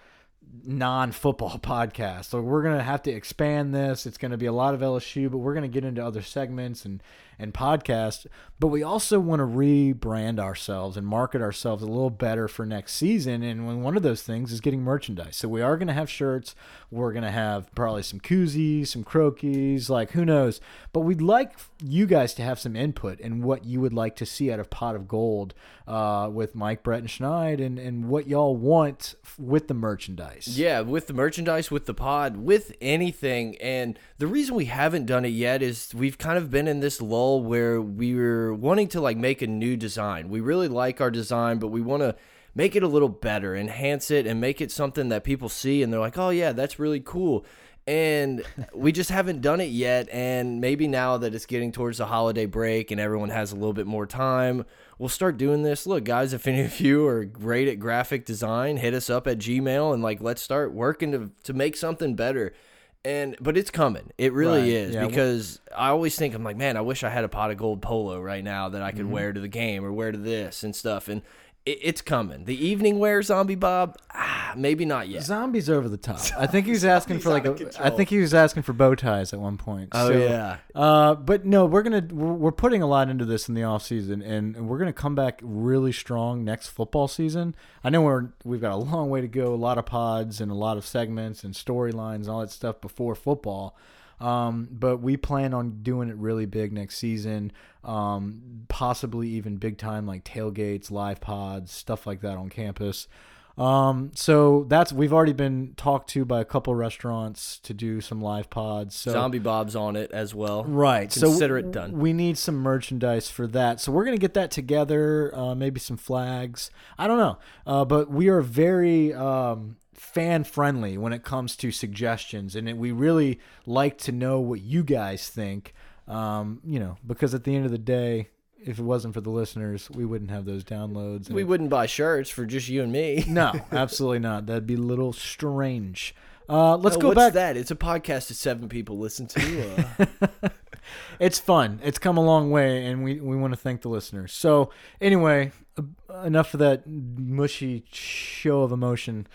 non-football podcast. So we're going to have to expand this. It's going to be a lot of LSU, but we're going to get into other segments and and podcasts. But we also want to rebrand ourselves and market ourselves a little better for next season. And one of those things is getting merchandise. So we are going to have shirts. We're going to have probably some koozies, some Croakies, like who knows. But we'd like you guys to have some input in what you would like to see out of Pot of Gold uh, with Mike, Brett, and Schneid and, and what y'all want with the merchandise. Yeah, with the merchandise, with the pod, with anything. And the reason we haven't done it yet is we've kind of been in this lull where we were wanting to like make a new design. We really like our design, but we want to make it a little better, enhance it, and make it something that people see and they're like, oh, yeah, that's really cool. And we just haven't done it yet. And maybe now that it's getting towards the holiday break and everyone has a little bit more time, we'll start doing this. Look, guys, if any of you are great at graphic design, hit us up at Gmail and like let's start working to to make something better. And but it's coming. It really Right, is yeah. because I always think I'm like, man, I wish I had a pot of gold polo right now that I could mm-hmm. wear to the game or wear to this and stuff. And it, it's coming. The evening wear zombie Bob, ah, maybe not yet. Zombies over the top. I think he was asking for like a. I think he was asking for bow ties at one point. Oh, So, yeah. Uh, but no, we're gonna we're, we're putting a lot into this in the off season, and, and we're gonna come back really strong next football season. I know we're we've got a long way to go, a lot of pods and a lot of segments and storylines and all that stuff before football. Um, but we plan on doing it really big next season. Um, possibly even big time like tailgates, live pods, stuff like that on campus. Um, so that's we've already been talked to by a couple restaurants to do some live pods. So Zombie Bob's on it as well. Right. Consider so it done. We need some merchandise for that. So we're gonna get that together. Uh, maybe some flags. I don't know. Uh, but we are very, um, fan friendly when it comes to suggestions, and it, we really like to know what you guys think. Um, you know, because at the end of the day, if it wasn't for the listeners, we wouldn't have those downloads. We wouldn't buy shirts for just you and me. no, absolutely not. That'd be a little strange. Uh, let's Oh, go what's back. that? It's a podcast that seven people listen to. Uh, It's fun. It's come a long way, and we, we want to thank the listeners. So, anyway, enough of that mushy show of emotion.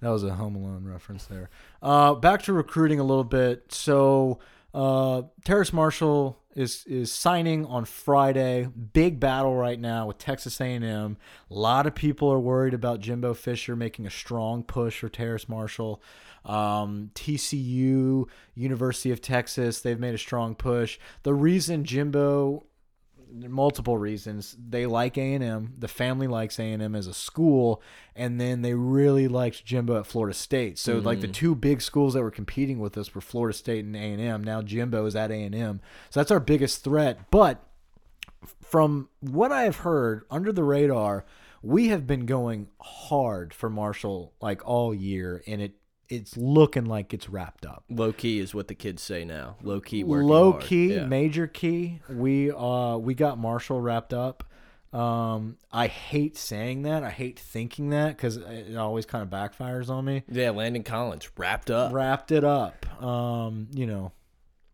That was a Home Alone reference there. Uh, back to recruiting a little bit. So, uh, Terrace Marshall is is signing on Friday. Big battle right now with Texas A&M. A lot of people are worried about Jimbo Fisher making a strong push for Terrace Marshall. Um, TCU, University of Texas, they've made a strong push. The reason Jimbo multiple reasons. They like A&M. The family likes A&M as a school, and then they really liked Jimbo at Florida State. So like the mm. two big schools that were competing with us were Florida State and A&M. Now Jimbo is at A&M. So that's our biggest threat. But from what I have heard under the radar, we have been going hard for Marshall like all year, and it it's looking like it's wrapped up low key is what the kids say now. Low key, working low hard. key, Yeah. major key. We uh we got Marshall wrapped up. Um, I hate saying that. I hate thinking that because it always kind of backfires on me. Yeah, Landon Collins wrapped up. Wrapped it up. Um, you know.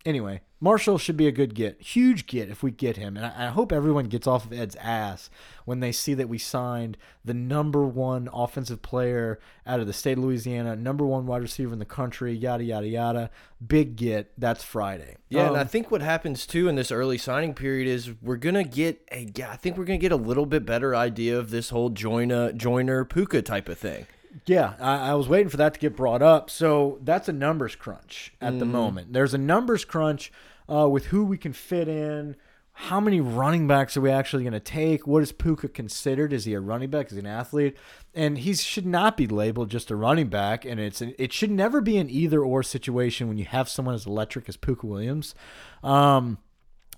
Anyway, Marshall should be a good get, huge get if we get him, and I, I hope everyone gets off of Ed's ass when they see that we signed the number one offensive player out of the state of Louisiana, number one wide receiver in the country, yada yada yada. Big get. That's Friday. Yeah, and Um, I think what happens too in this early signing period is we're gonna get a. I think we're gonna get a little bit better idea of this whole joiner joiner Pooka type of thing. Yeah, I, I was waiting for that to get brought up. So that's a numbers crunch at the moment. There's a numbers crunch uh, with who we can fit in. How many running backs are we actually going to take? What is Pooka considered? Is he a running back? Is he an athlete? And he should not be labeled just a running back. And it's it should never be an either or situation when you have someone as electric as Pooka Williams. Um,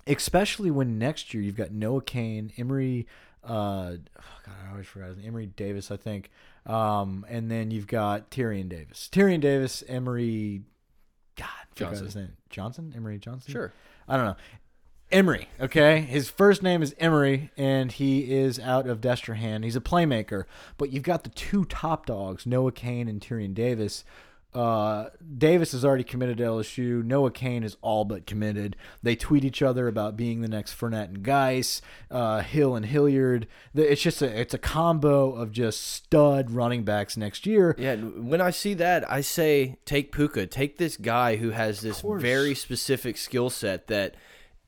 especially when next year you've got Noah Cain, Emery, uh, oh God, I always forgot his name, Emery Davis, I think, um, and then you've got Tyrion Davis, Tyrion Davis, Emery, God, Johnson. his name, Johnson, Emery Johnson, Sure. I don't know. Emery, okay? His first name is Emery, and he is out of Destrehan. He's a playmaker, but you've got the two top dogs, Noah Cain and Tyrion Davis. Uh, Davis is already committed to LSU. Noah Cain is all but committed. They tweet each other about being the next Fournette and Guice, uh, Hill and Hilliard. It's just a it's a combo of just stud running backs next year. Yeah, when I see that, I say take Pooka, take this guy who has this very specific skill set that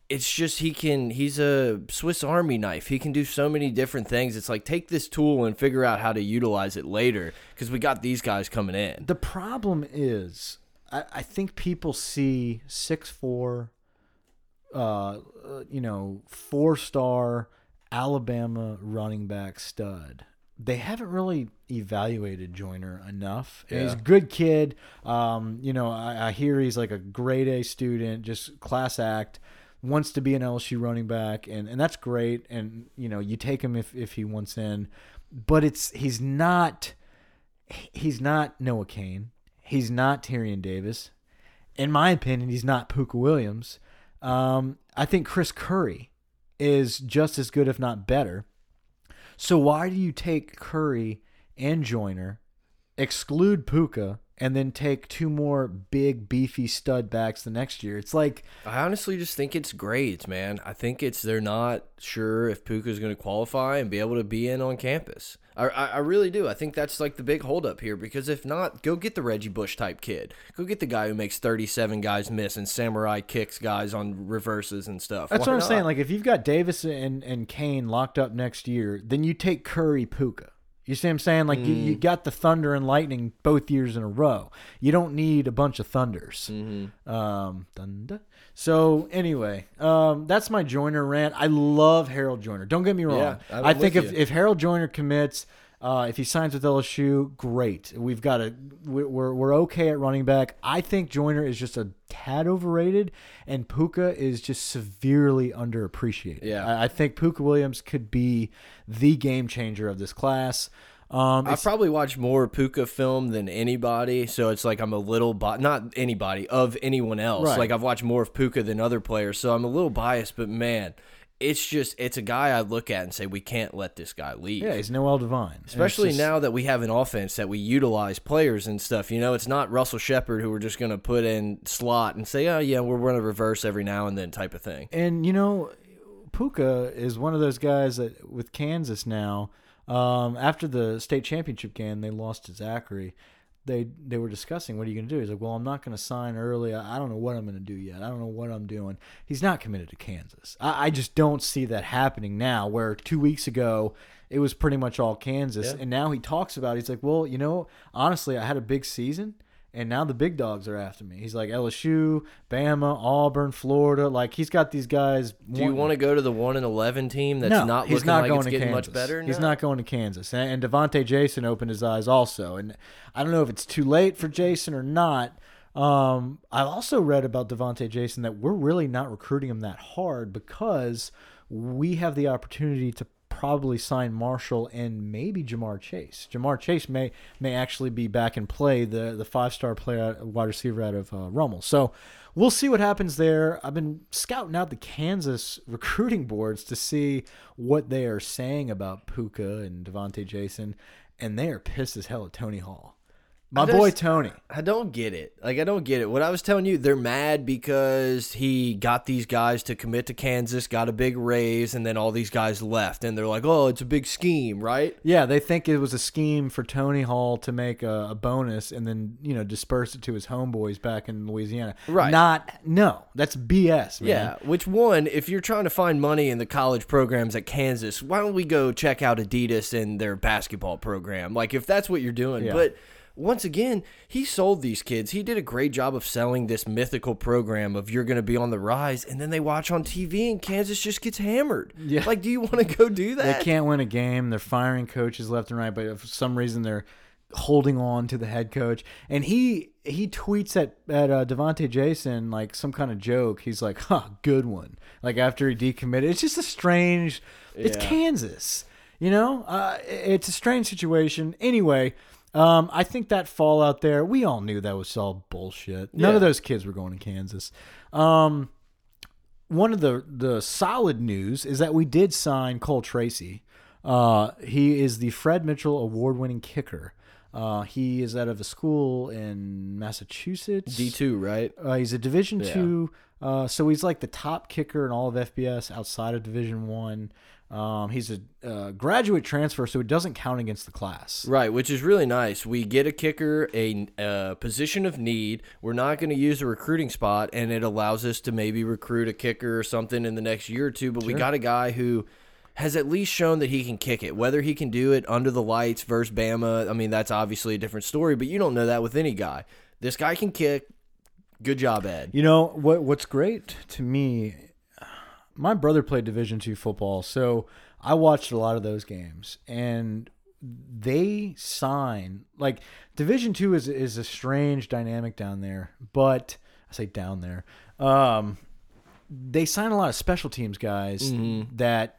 it's just he can he's a Swiss Army knife. He can do so many different things. It's like take this tool and figure out how to utilize it later because we got these guys coming in. The problem is, I, I think people see six four, uh, uh, you know, four star Alabama running back stud. They haven't really evaluated Joiner enough. And He's a good kid. Um, you know, I, I hear he's like a grade A student, just class act. Wants to be an LSU running back, and, and that's great. And you know, you take him if, if he wants in, but it's he's not he's not Noah Cain. He's not Tyrion Davis. In my opinion, he's not Pooka Williams. Um, I think Chris Curry is just as good, if not better. So why do you take Curry and Joiner, exclude Pooka, and then take two more big, beefy stud backs the next year? It's like I honestly just think it's grades, man. I think it's they're not sure if Pooka's going to qualify and be able to be in on campus. I, I, really do. I think that's like the big holdup here because if not, go get the Reggie Bush type kid. Go get the guy who makes 37 guys miss and samurai kicks guys on reverses and stuff. That's Why what I'm saying. Like if you've got Davis and, and Cain locked up next year, then you take Curry Pooka. You see what I'm saying? Like you, you Mm. got the Thunder and Lightning both years in a row. You don't need a bunch of Thunders. Mm-hmm. Um, thunder. So anyway, um, that's my Joiner rant. I love Harold Joiner. Don't get me wrong. Yeah, I think if, you. if Harold Joiner commits, uh, if he signs with LSU, great. We've got a we're we're okay at running back. I think Joiner is just a tad overrated, and Pooka is just severely underappreciated. Yeah. I, I think Pooka Williams could be the game changer of this class. Um, I've probably watched more Pooka film than anybody, so it's like I'm a little not anybody of anyone else. Right. Like I've watched more of Pooka than other players, so I'm a little biased. But man, it's just it's a guy I look at and say we can't let this guy leave. yeah, he's Noel Devine, Especially just- now that we have an offense that we utilize players and stuff. You know, it's not Russell Shepard who we're just going to put in slot and say, oh, yeah, we're going to reverse every now and then type of thing. And you know, Pooka is one of those guys that with Kansas now. Um, after the state championship game, they lost to Zachary. They they were discussing what are you going to do. He's like, well, I'm not going to sign early. I, I don't know what I'm going to do yet. I don't know what I'm doing. He's not committed to Kansas. I, I just don't see that happening now. Where two weeks ago it was pretty much all Kansas, Yeah. and now he talks about. It. He's like, well, you know, honestly, I had a big season. And now the big dogs are after me. He's like LSU, Bama, Auburn, Florida. Like he's got these guys. Do you want to go to the 1 and 11 team that's no, not he's looking not like going it's to getting Kansas. much better? He's No. not going to Kansas. And, and Devonta Jason opened his eyes also. And I don't know if it's too late for Jason or not. Um, I also read about Devonta Jason that we're really not recruiting him that hard because we have the opportunity to probably sign Marshall and maybe Ja'Marr Chase. Ja'Marr Chase may may actually be back in play, the the five star player, wide receiver out of uh, Rummel. So we'll see what happens there. I've been scouting out the Kansas recruiting boards to see what they are saying about Pooka and Devonta Jason, and they are pissed as hell at Tony Hull. My just- boy Tony. I don't get it. Like I don't get it. What I was telling you, they're mad because he got these guys to commit to Kansas, got a big raise, and then all these guys left, and they're like, "Oh, it's a big scheme, right?" Yeah, they think it was a scheme for Tony Hull to make a, a bonus and then you know disperse it to his homeboys back in Louisiana. Right. Not no, that's BS. Man. Yeah. Which one? If you're trying to find money in the college programs at Kansas, why don't we go check out Adidas and their basketball program? Like if that's what you're doing, Yeah. but. Once again, he sold these kids. He did a great job of selling this mythical program of you're going to be on the rise, and then they watch on TV and Kansas just gets hammered. Yeah. Like, do you want to go do that? They can't win a game. They're firing coaches left and right, but for some reason they're holding on to the head coach. And he he tweets at at uh, Devonta Jason like some kind of joke. He's like, "Huh, good one." Like after he decommitted, it's just a strange. It's Kansas, you know. Uh, it's a strange situation. Anyway. Um, I think that fallout there, we all knew that was all bullshit. None of those kids were going to Kansas. Um, one of the the solid news is that we did sign Cole Tracy. Uh, he is the Fred Mitchell award winning kicker. Uh, he is out of a school in Massachusetts. D two, right? Uh, he's a Division Yeah. two, uh, so he's like the top kicker in all of FBS outside of Division one. Um, he's a uh, graduate transfer, so it doesn't count against the class. Right, which is really nice. We get a kicker, a uh, position of need. We're not going to use a recruiting spot, and it allows us to maybe recruit a kicker or something in the next year or two. But we got a guy who has at least shown that he can kick it. Whether he can do it under the lights versus Bama, I mean, that's obviously a different story. But you don't know that with any guy. This guy can kick. Good job, Ed. You know what? What's great to me, my brother played Division two football, so I watched a lot of those games, and they sign like Division two is is a strange dynamic down there, but I say down there. Um, they sign a lot of special teams guys that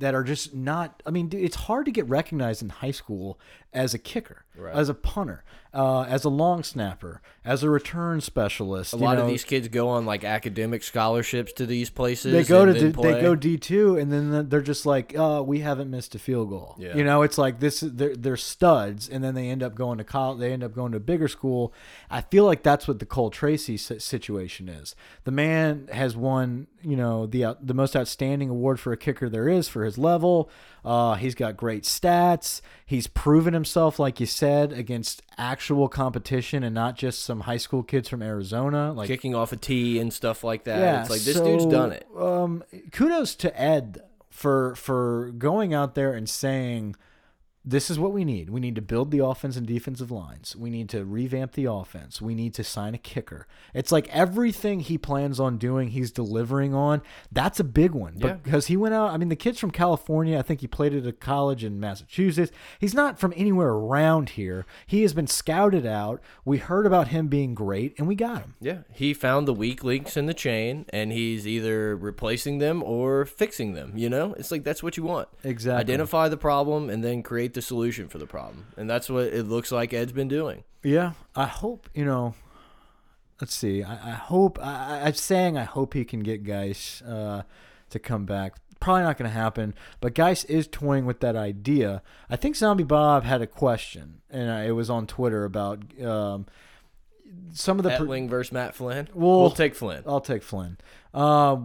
that are just not. I mean, it's hard to get recognized in high school as a kicker, as a punter, uh, as a long snapper, as a return specialist. A lot know. of these kids go on like academic scholarships to these places. they go to D, they go D two, and then they're just like, "Oh, we haven't missed a field goal." Yeah. You know, it's like this. They're they're studs, and then they end up going to college. They end up going to a bigger school. I feel like that's what the Cole Tracy situation is. The man has won, you know, the the most outstanding award for a kicker there is for his level. Uh, he's got great stats. He's proven himself, like you said, against actual competition and not just some high school kids from Arizona. Like kicking off a tee and stuff like that. yeah, it's like this so, dude's done it. Um, kudos to Ed for for going out there and saying, "This is what we need. We need to build the offense and defensive lines. We need to revamp the offense. We need to sign a kicker." It's like everything he plans on doing, he's delivering on. That's a big one Yeah. because he went out. I mean, the kid's from California. I think he played at a college in Massachusetts. He's not from anywhere around here. He has been scouted out. We heard about him being great, and we got him. Yeah, he found the weak links in the chain, and he's either replacing them or fixing them. You know, it's like that's what you want. Exactly. Identify the problem and then create create the solution for the problem, and that's what it looks like Ed's been doing. Yeah, I hope you know. Let's see. I, I hope. I, I'm saying I hope he can get Guice uh, to come back. Probably not going to happen, but Guice is toying with that idea. I think Zombie Bob had a question, and it was on Twitter about um, some of the. Etling versus Matt Flynn. Well- we'll take Flynn. I'll take Flynn. Uh,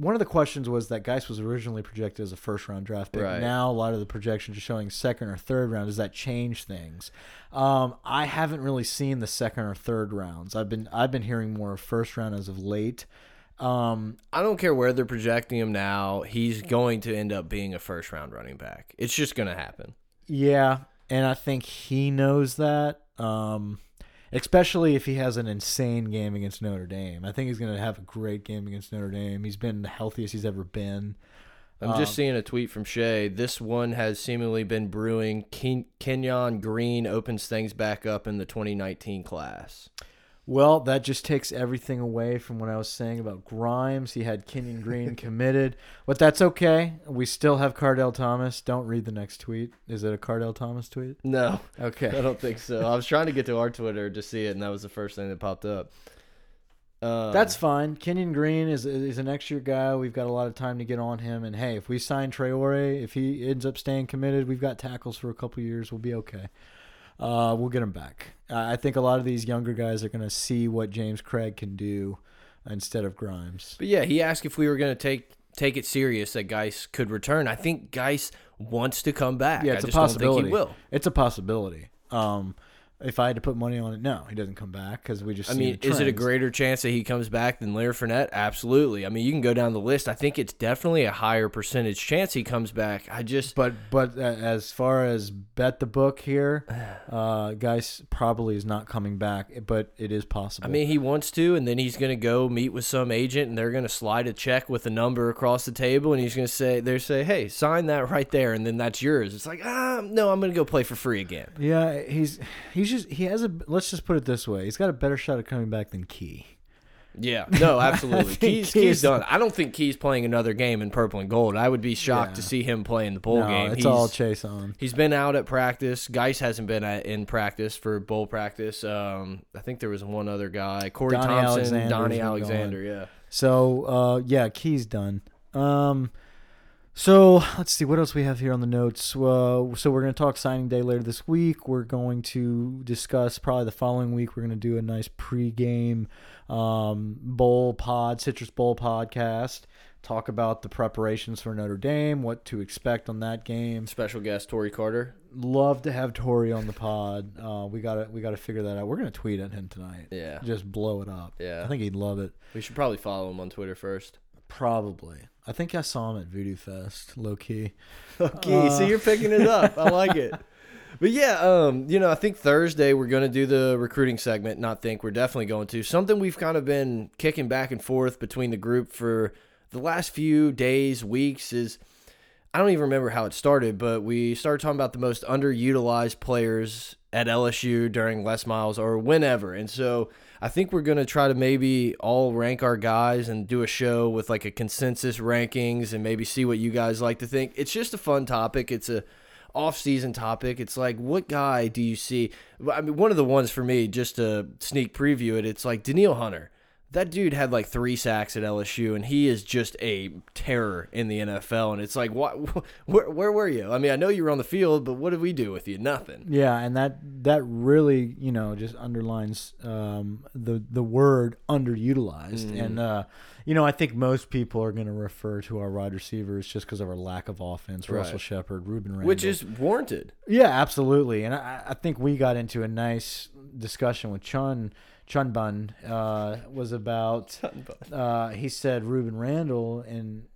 one of the questions was that Guice was originally projected as a first round draft pick. Right. Now a lot of the projections are showing second or third round. Does that change things? Um, I haven't really seen the second or third rounds. I've been I've been hearing more of first round as of late. Um, I don't care where they're projecting him now. He's going to end up being a first round running back. It's just going to happen. yeah, and I think he knows that. Um, especially if he has an insane game against Notre Dame. I think he's going to have a great game against Notre Dame. He's been the healthiest he's ever been. I'm just um, seeing a tweet from Shay. This one has seemingly been brewing. Ken Kenyon Green opens things back up in the 2019 class. Well, that just takes everything away from what I was saying about Grimes. He had Kenyon Green committed, but that's okay. We still have Kardell Thomas. Don't read the next tweet. Is it a Kardell Thomas tweet? No, Okay. I don't think so. I was trying to get to our Twitter to see it, and that was the first thing that popped up. Um, That's fine. Kenyon Green is is a next year guy. We've got a lot of time to get on him. And hey, if we sign Traore, if he ends up staying committed, we've got tackles for a couple years. We'll be okay. Uh, we'll get him back. I I think a lot of these younger guys are going to see what James Cregg can do instead of Grimes. But yeah, he asked if we were going to take take it serious that Guice could return. I think Guice wants to come back. Yeah, it's a just don't possibility. will. It's a possibility. Um, if I had to put money on it, no, he doesn't come back because we just. I mean, is it a greater chance that he comes back than Leonard Fournette? Absolutely. I mean, you can go down the list. I think it's definitely a higher percentage chance he comes back. I just But but uh, as far as bet the book here, uh, Guice probably is not coming back, but it is possible. I mean, he wants to, and then he's going to go meet with some agent, and they're going to slide a check with a number across the table, and he's going to say, "They say, hey, sign that right there, and then that's yours." It's like, ah, no, I'm going to go play for free again. yeah, he's he's just he has a. Let's just put it this way: he's got a better shot at coming back than Key. Yeah, no, absolutely. Keys, Key's- Keys done. I don't think Keys playing another game in purple and gold. I would be shocked to see him play in the bowl no, game. it's he's, all Chase on. He's been out at practice. Guice hasn't been at, in practice for bowl practice. Um, I think there was one other guy, Corey Donnie Thompson, Alexander's Donnie Alexander. Yeah. So uh, yeah, Key's done. Um, so let's see what else we have here on the notes. Uh, so we're going to talk signing day later this week. We're going to discuss probably the following week. We're going to do a nice pregame um, bowl pod, Citrus Bowl podcast. Talk about the preparations for Notre Dame, what to expect on that game. Special guest Tory Carter. Love to have Tory on the pod. Uh, we got to we got to figure that out. We're going to tweet at him tonight. Yeah. Just blow it up. Yeah. I think he'd love it. We should probably follow him on Twitter first. Probably. I think I saw him at Voodoo Fest, low key. Okay, so you're picking it up. I like it. But yeah, um, you know, I think Thursday we're going to do the recruiting segment. Not think we're definitely going to something we've kind of been kicking back and forth between the group for the last few days, weeks. Is I don't even remember how it started, but we started talking about the most underutilized players at LSU during Les Miles or whenever, and so I think we're gonna try to maybe all rank our guys and do a show with like a consensus rankings and maybe see what you guys like to think. It's just a fun topic. It's a off-season topic. It's like what guy do you see? I mean, one of the ones for me, just to sneak preview it, it's like Danielle Hunter. That dude had like three sacks at LSU, and he is just a terror in the NFL. And it's like, what? Where, where were you? I mean, I know you were on the field, but what did we do with you? Nothing. Yeah, and that that really, you know, just underlines um, the the word underutilized. Mm. And uh, you know, I think most people are going to refer to our wide receivers just because of our lack of offense. Right. Russell Shepard, Rueben Randle. Which is warranted. Yeah, absolutely. And I, I think we got into a nice discussion with Chun. Chun Bun uh, was about. Uh, he said Rueben Randle, and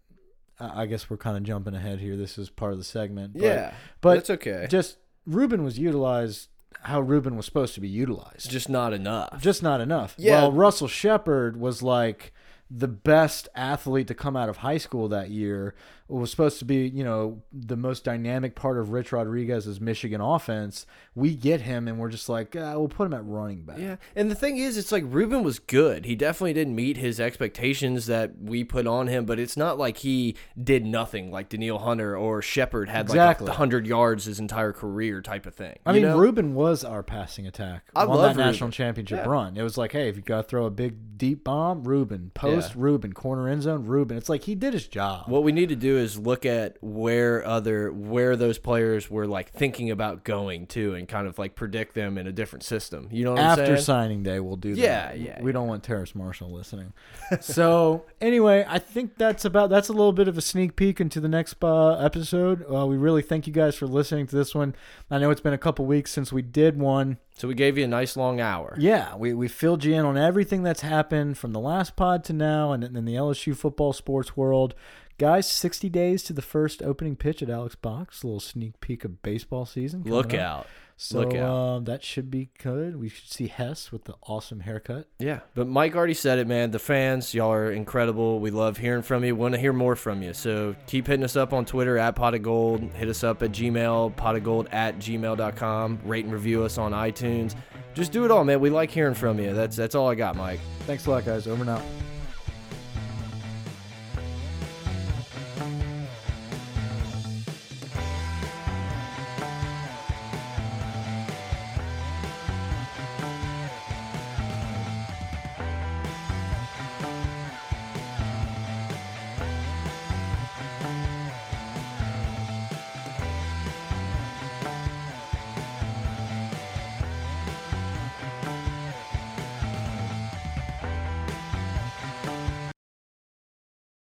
I I guess we're kind of jumping ahead here. This is part of the segment. But, yeah, but it's okay. just Ruben was utilized how Ruben was supposed to be utilized. just not enough. Just not enough. Yeah. Well, Russell Shepard was like the best athlete to come out of high school that year. Was supposed to be, you know, the most dynamic part of Rich Rodriguez's Michigan offense. We get him, and we're just like, ah, we'll put him at running back. Yeah, and the thing is, it's like Ruben was good. He definitely didn't meet his expectations that we put on him, but it's not like he did nothing like Danielle Hunter or Shepard had Exactly. like hundred yards his entire career type of thing. I mean, know? Ruben was our passing attack I on love that Ruben. national championship Yeah. run. It was like, hey, if you got to throw a big deep bomb, Ruben. Post, Yeah. Ruben. Corner end zone, Ruben. It's like he did his job. What we need to do is look at where other where those players were like thinking about going to, and kind of like predict them in a different system. You know what After I'm saying? signing day, we'll do Yeah, that. yeah, We don't want Terrace Marshall listening. so anyway, I think that's about that's a little bit of a sneak peek into the next uh, episode. Uh, we really thank you guys for listening to this one. I know it's been a couple weeks since we did one. So we gave you a nice long hour. Yeah, we, we filled you in on everything that's happened from the last pod to now and in the LSU football sports world. Guys, 60 days to the first opening pitch at Alex Box. A little sneak peek of baseball season. Look up. out. So Look out. Um, that should be good. We should see Hess with the awesome haircut. Yeah, but Mike already said it, man. The fans, y'all are incredible. We love hearing from you. Want to hear more from you. So keep hitting us up on Twitter at pot of gold. Hit us up at Gmail, pot of gold at gmail.com. Rate and review us on iTunes. Just do it all, man. We like hearing from you. That's that's all I got, Mike. Thanks a lot, guys. Over and out.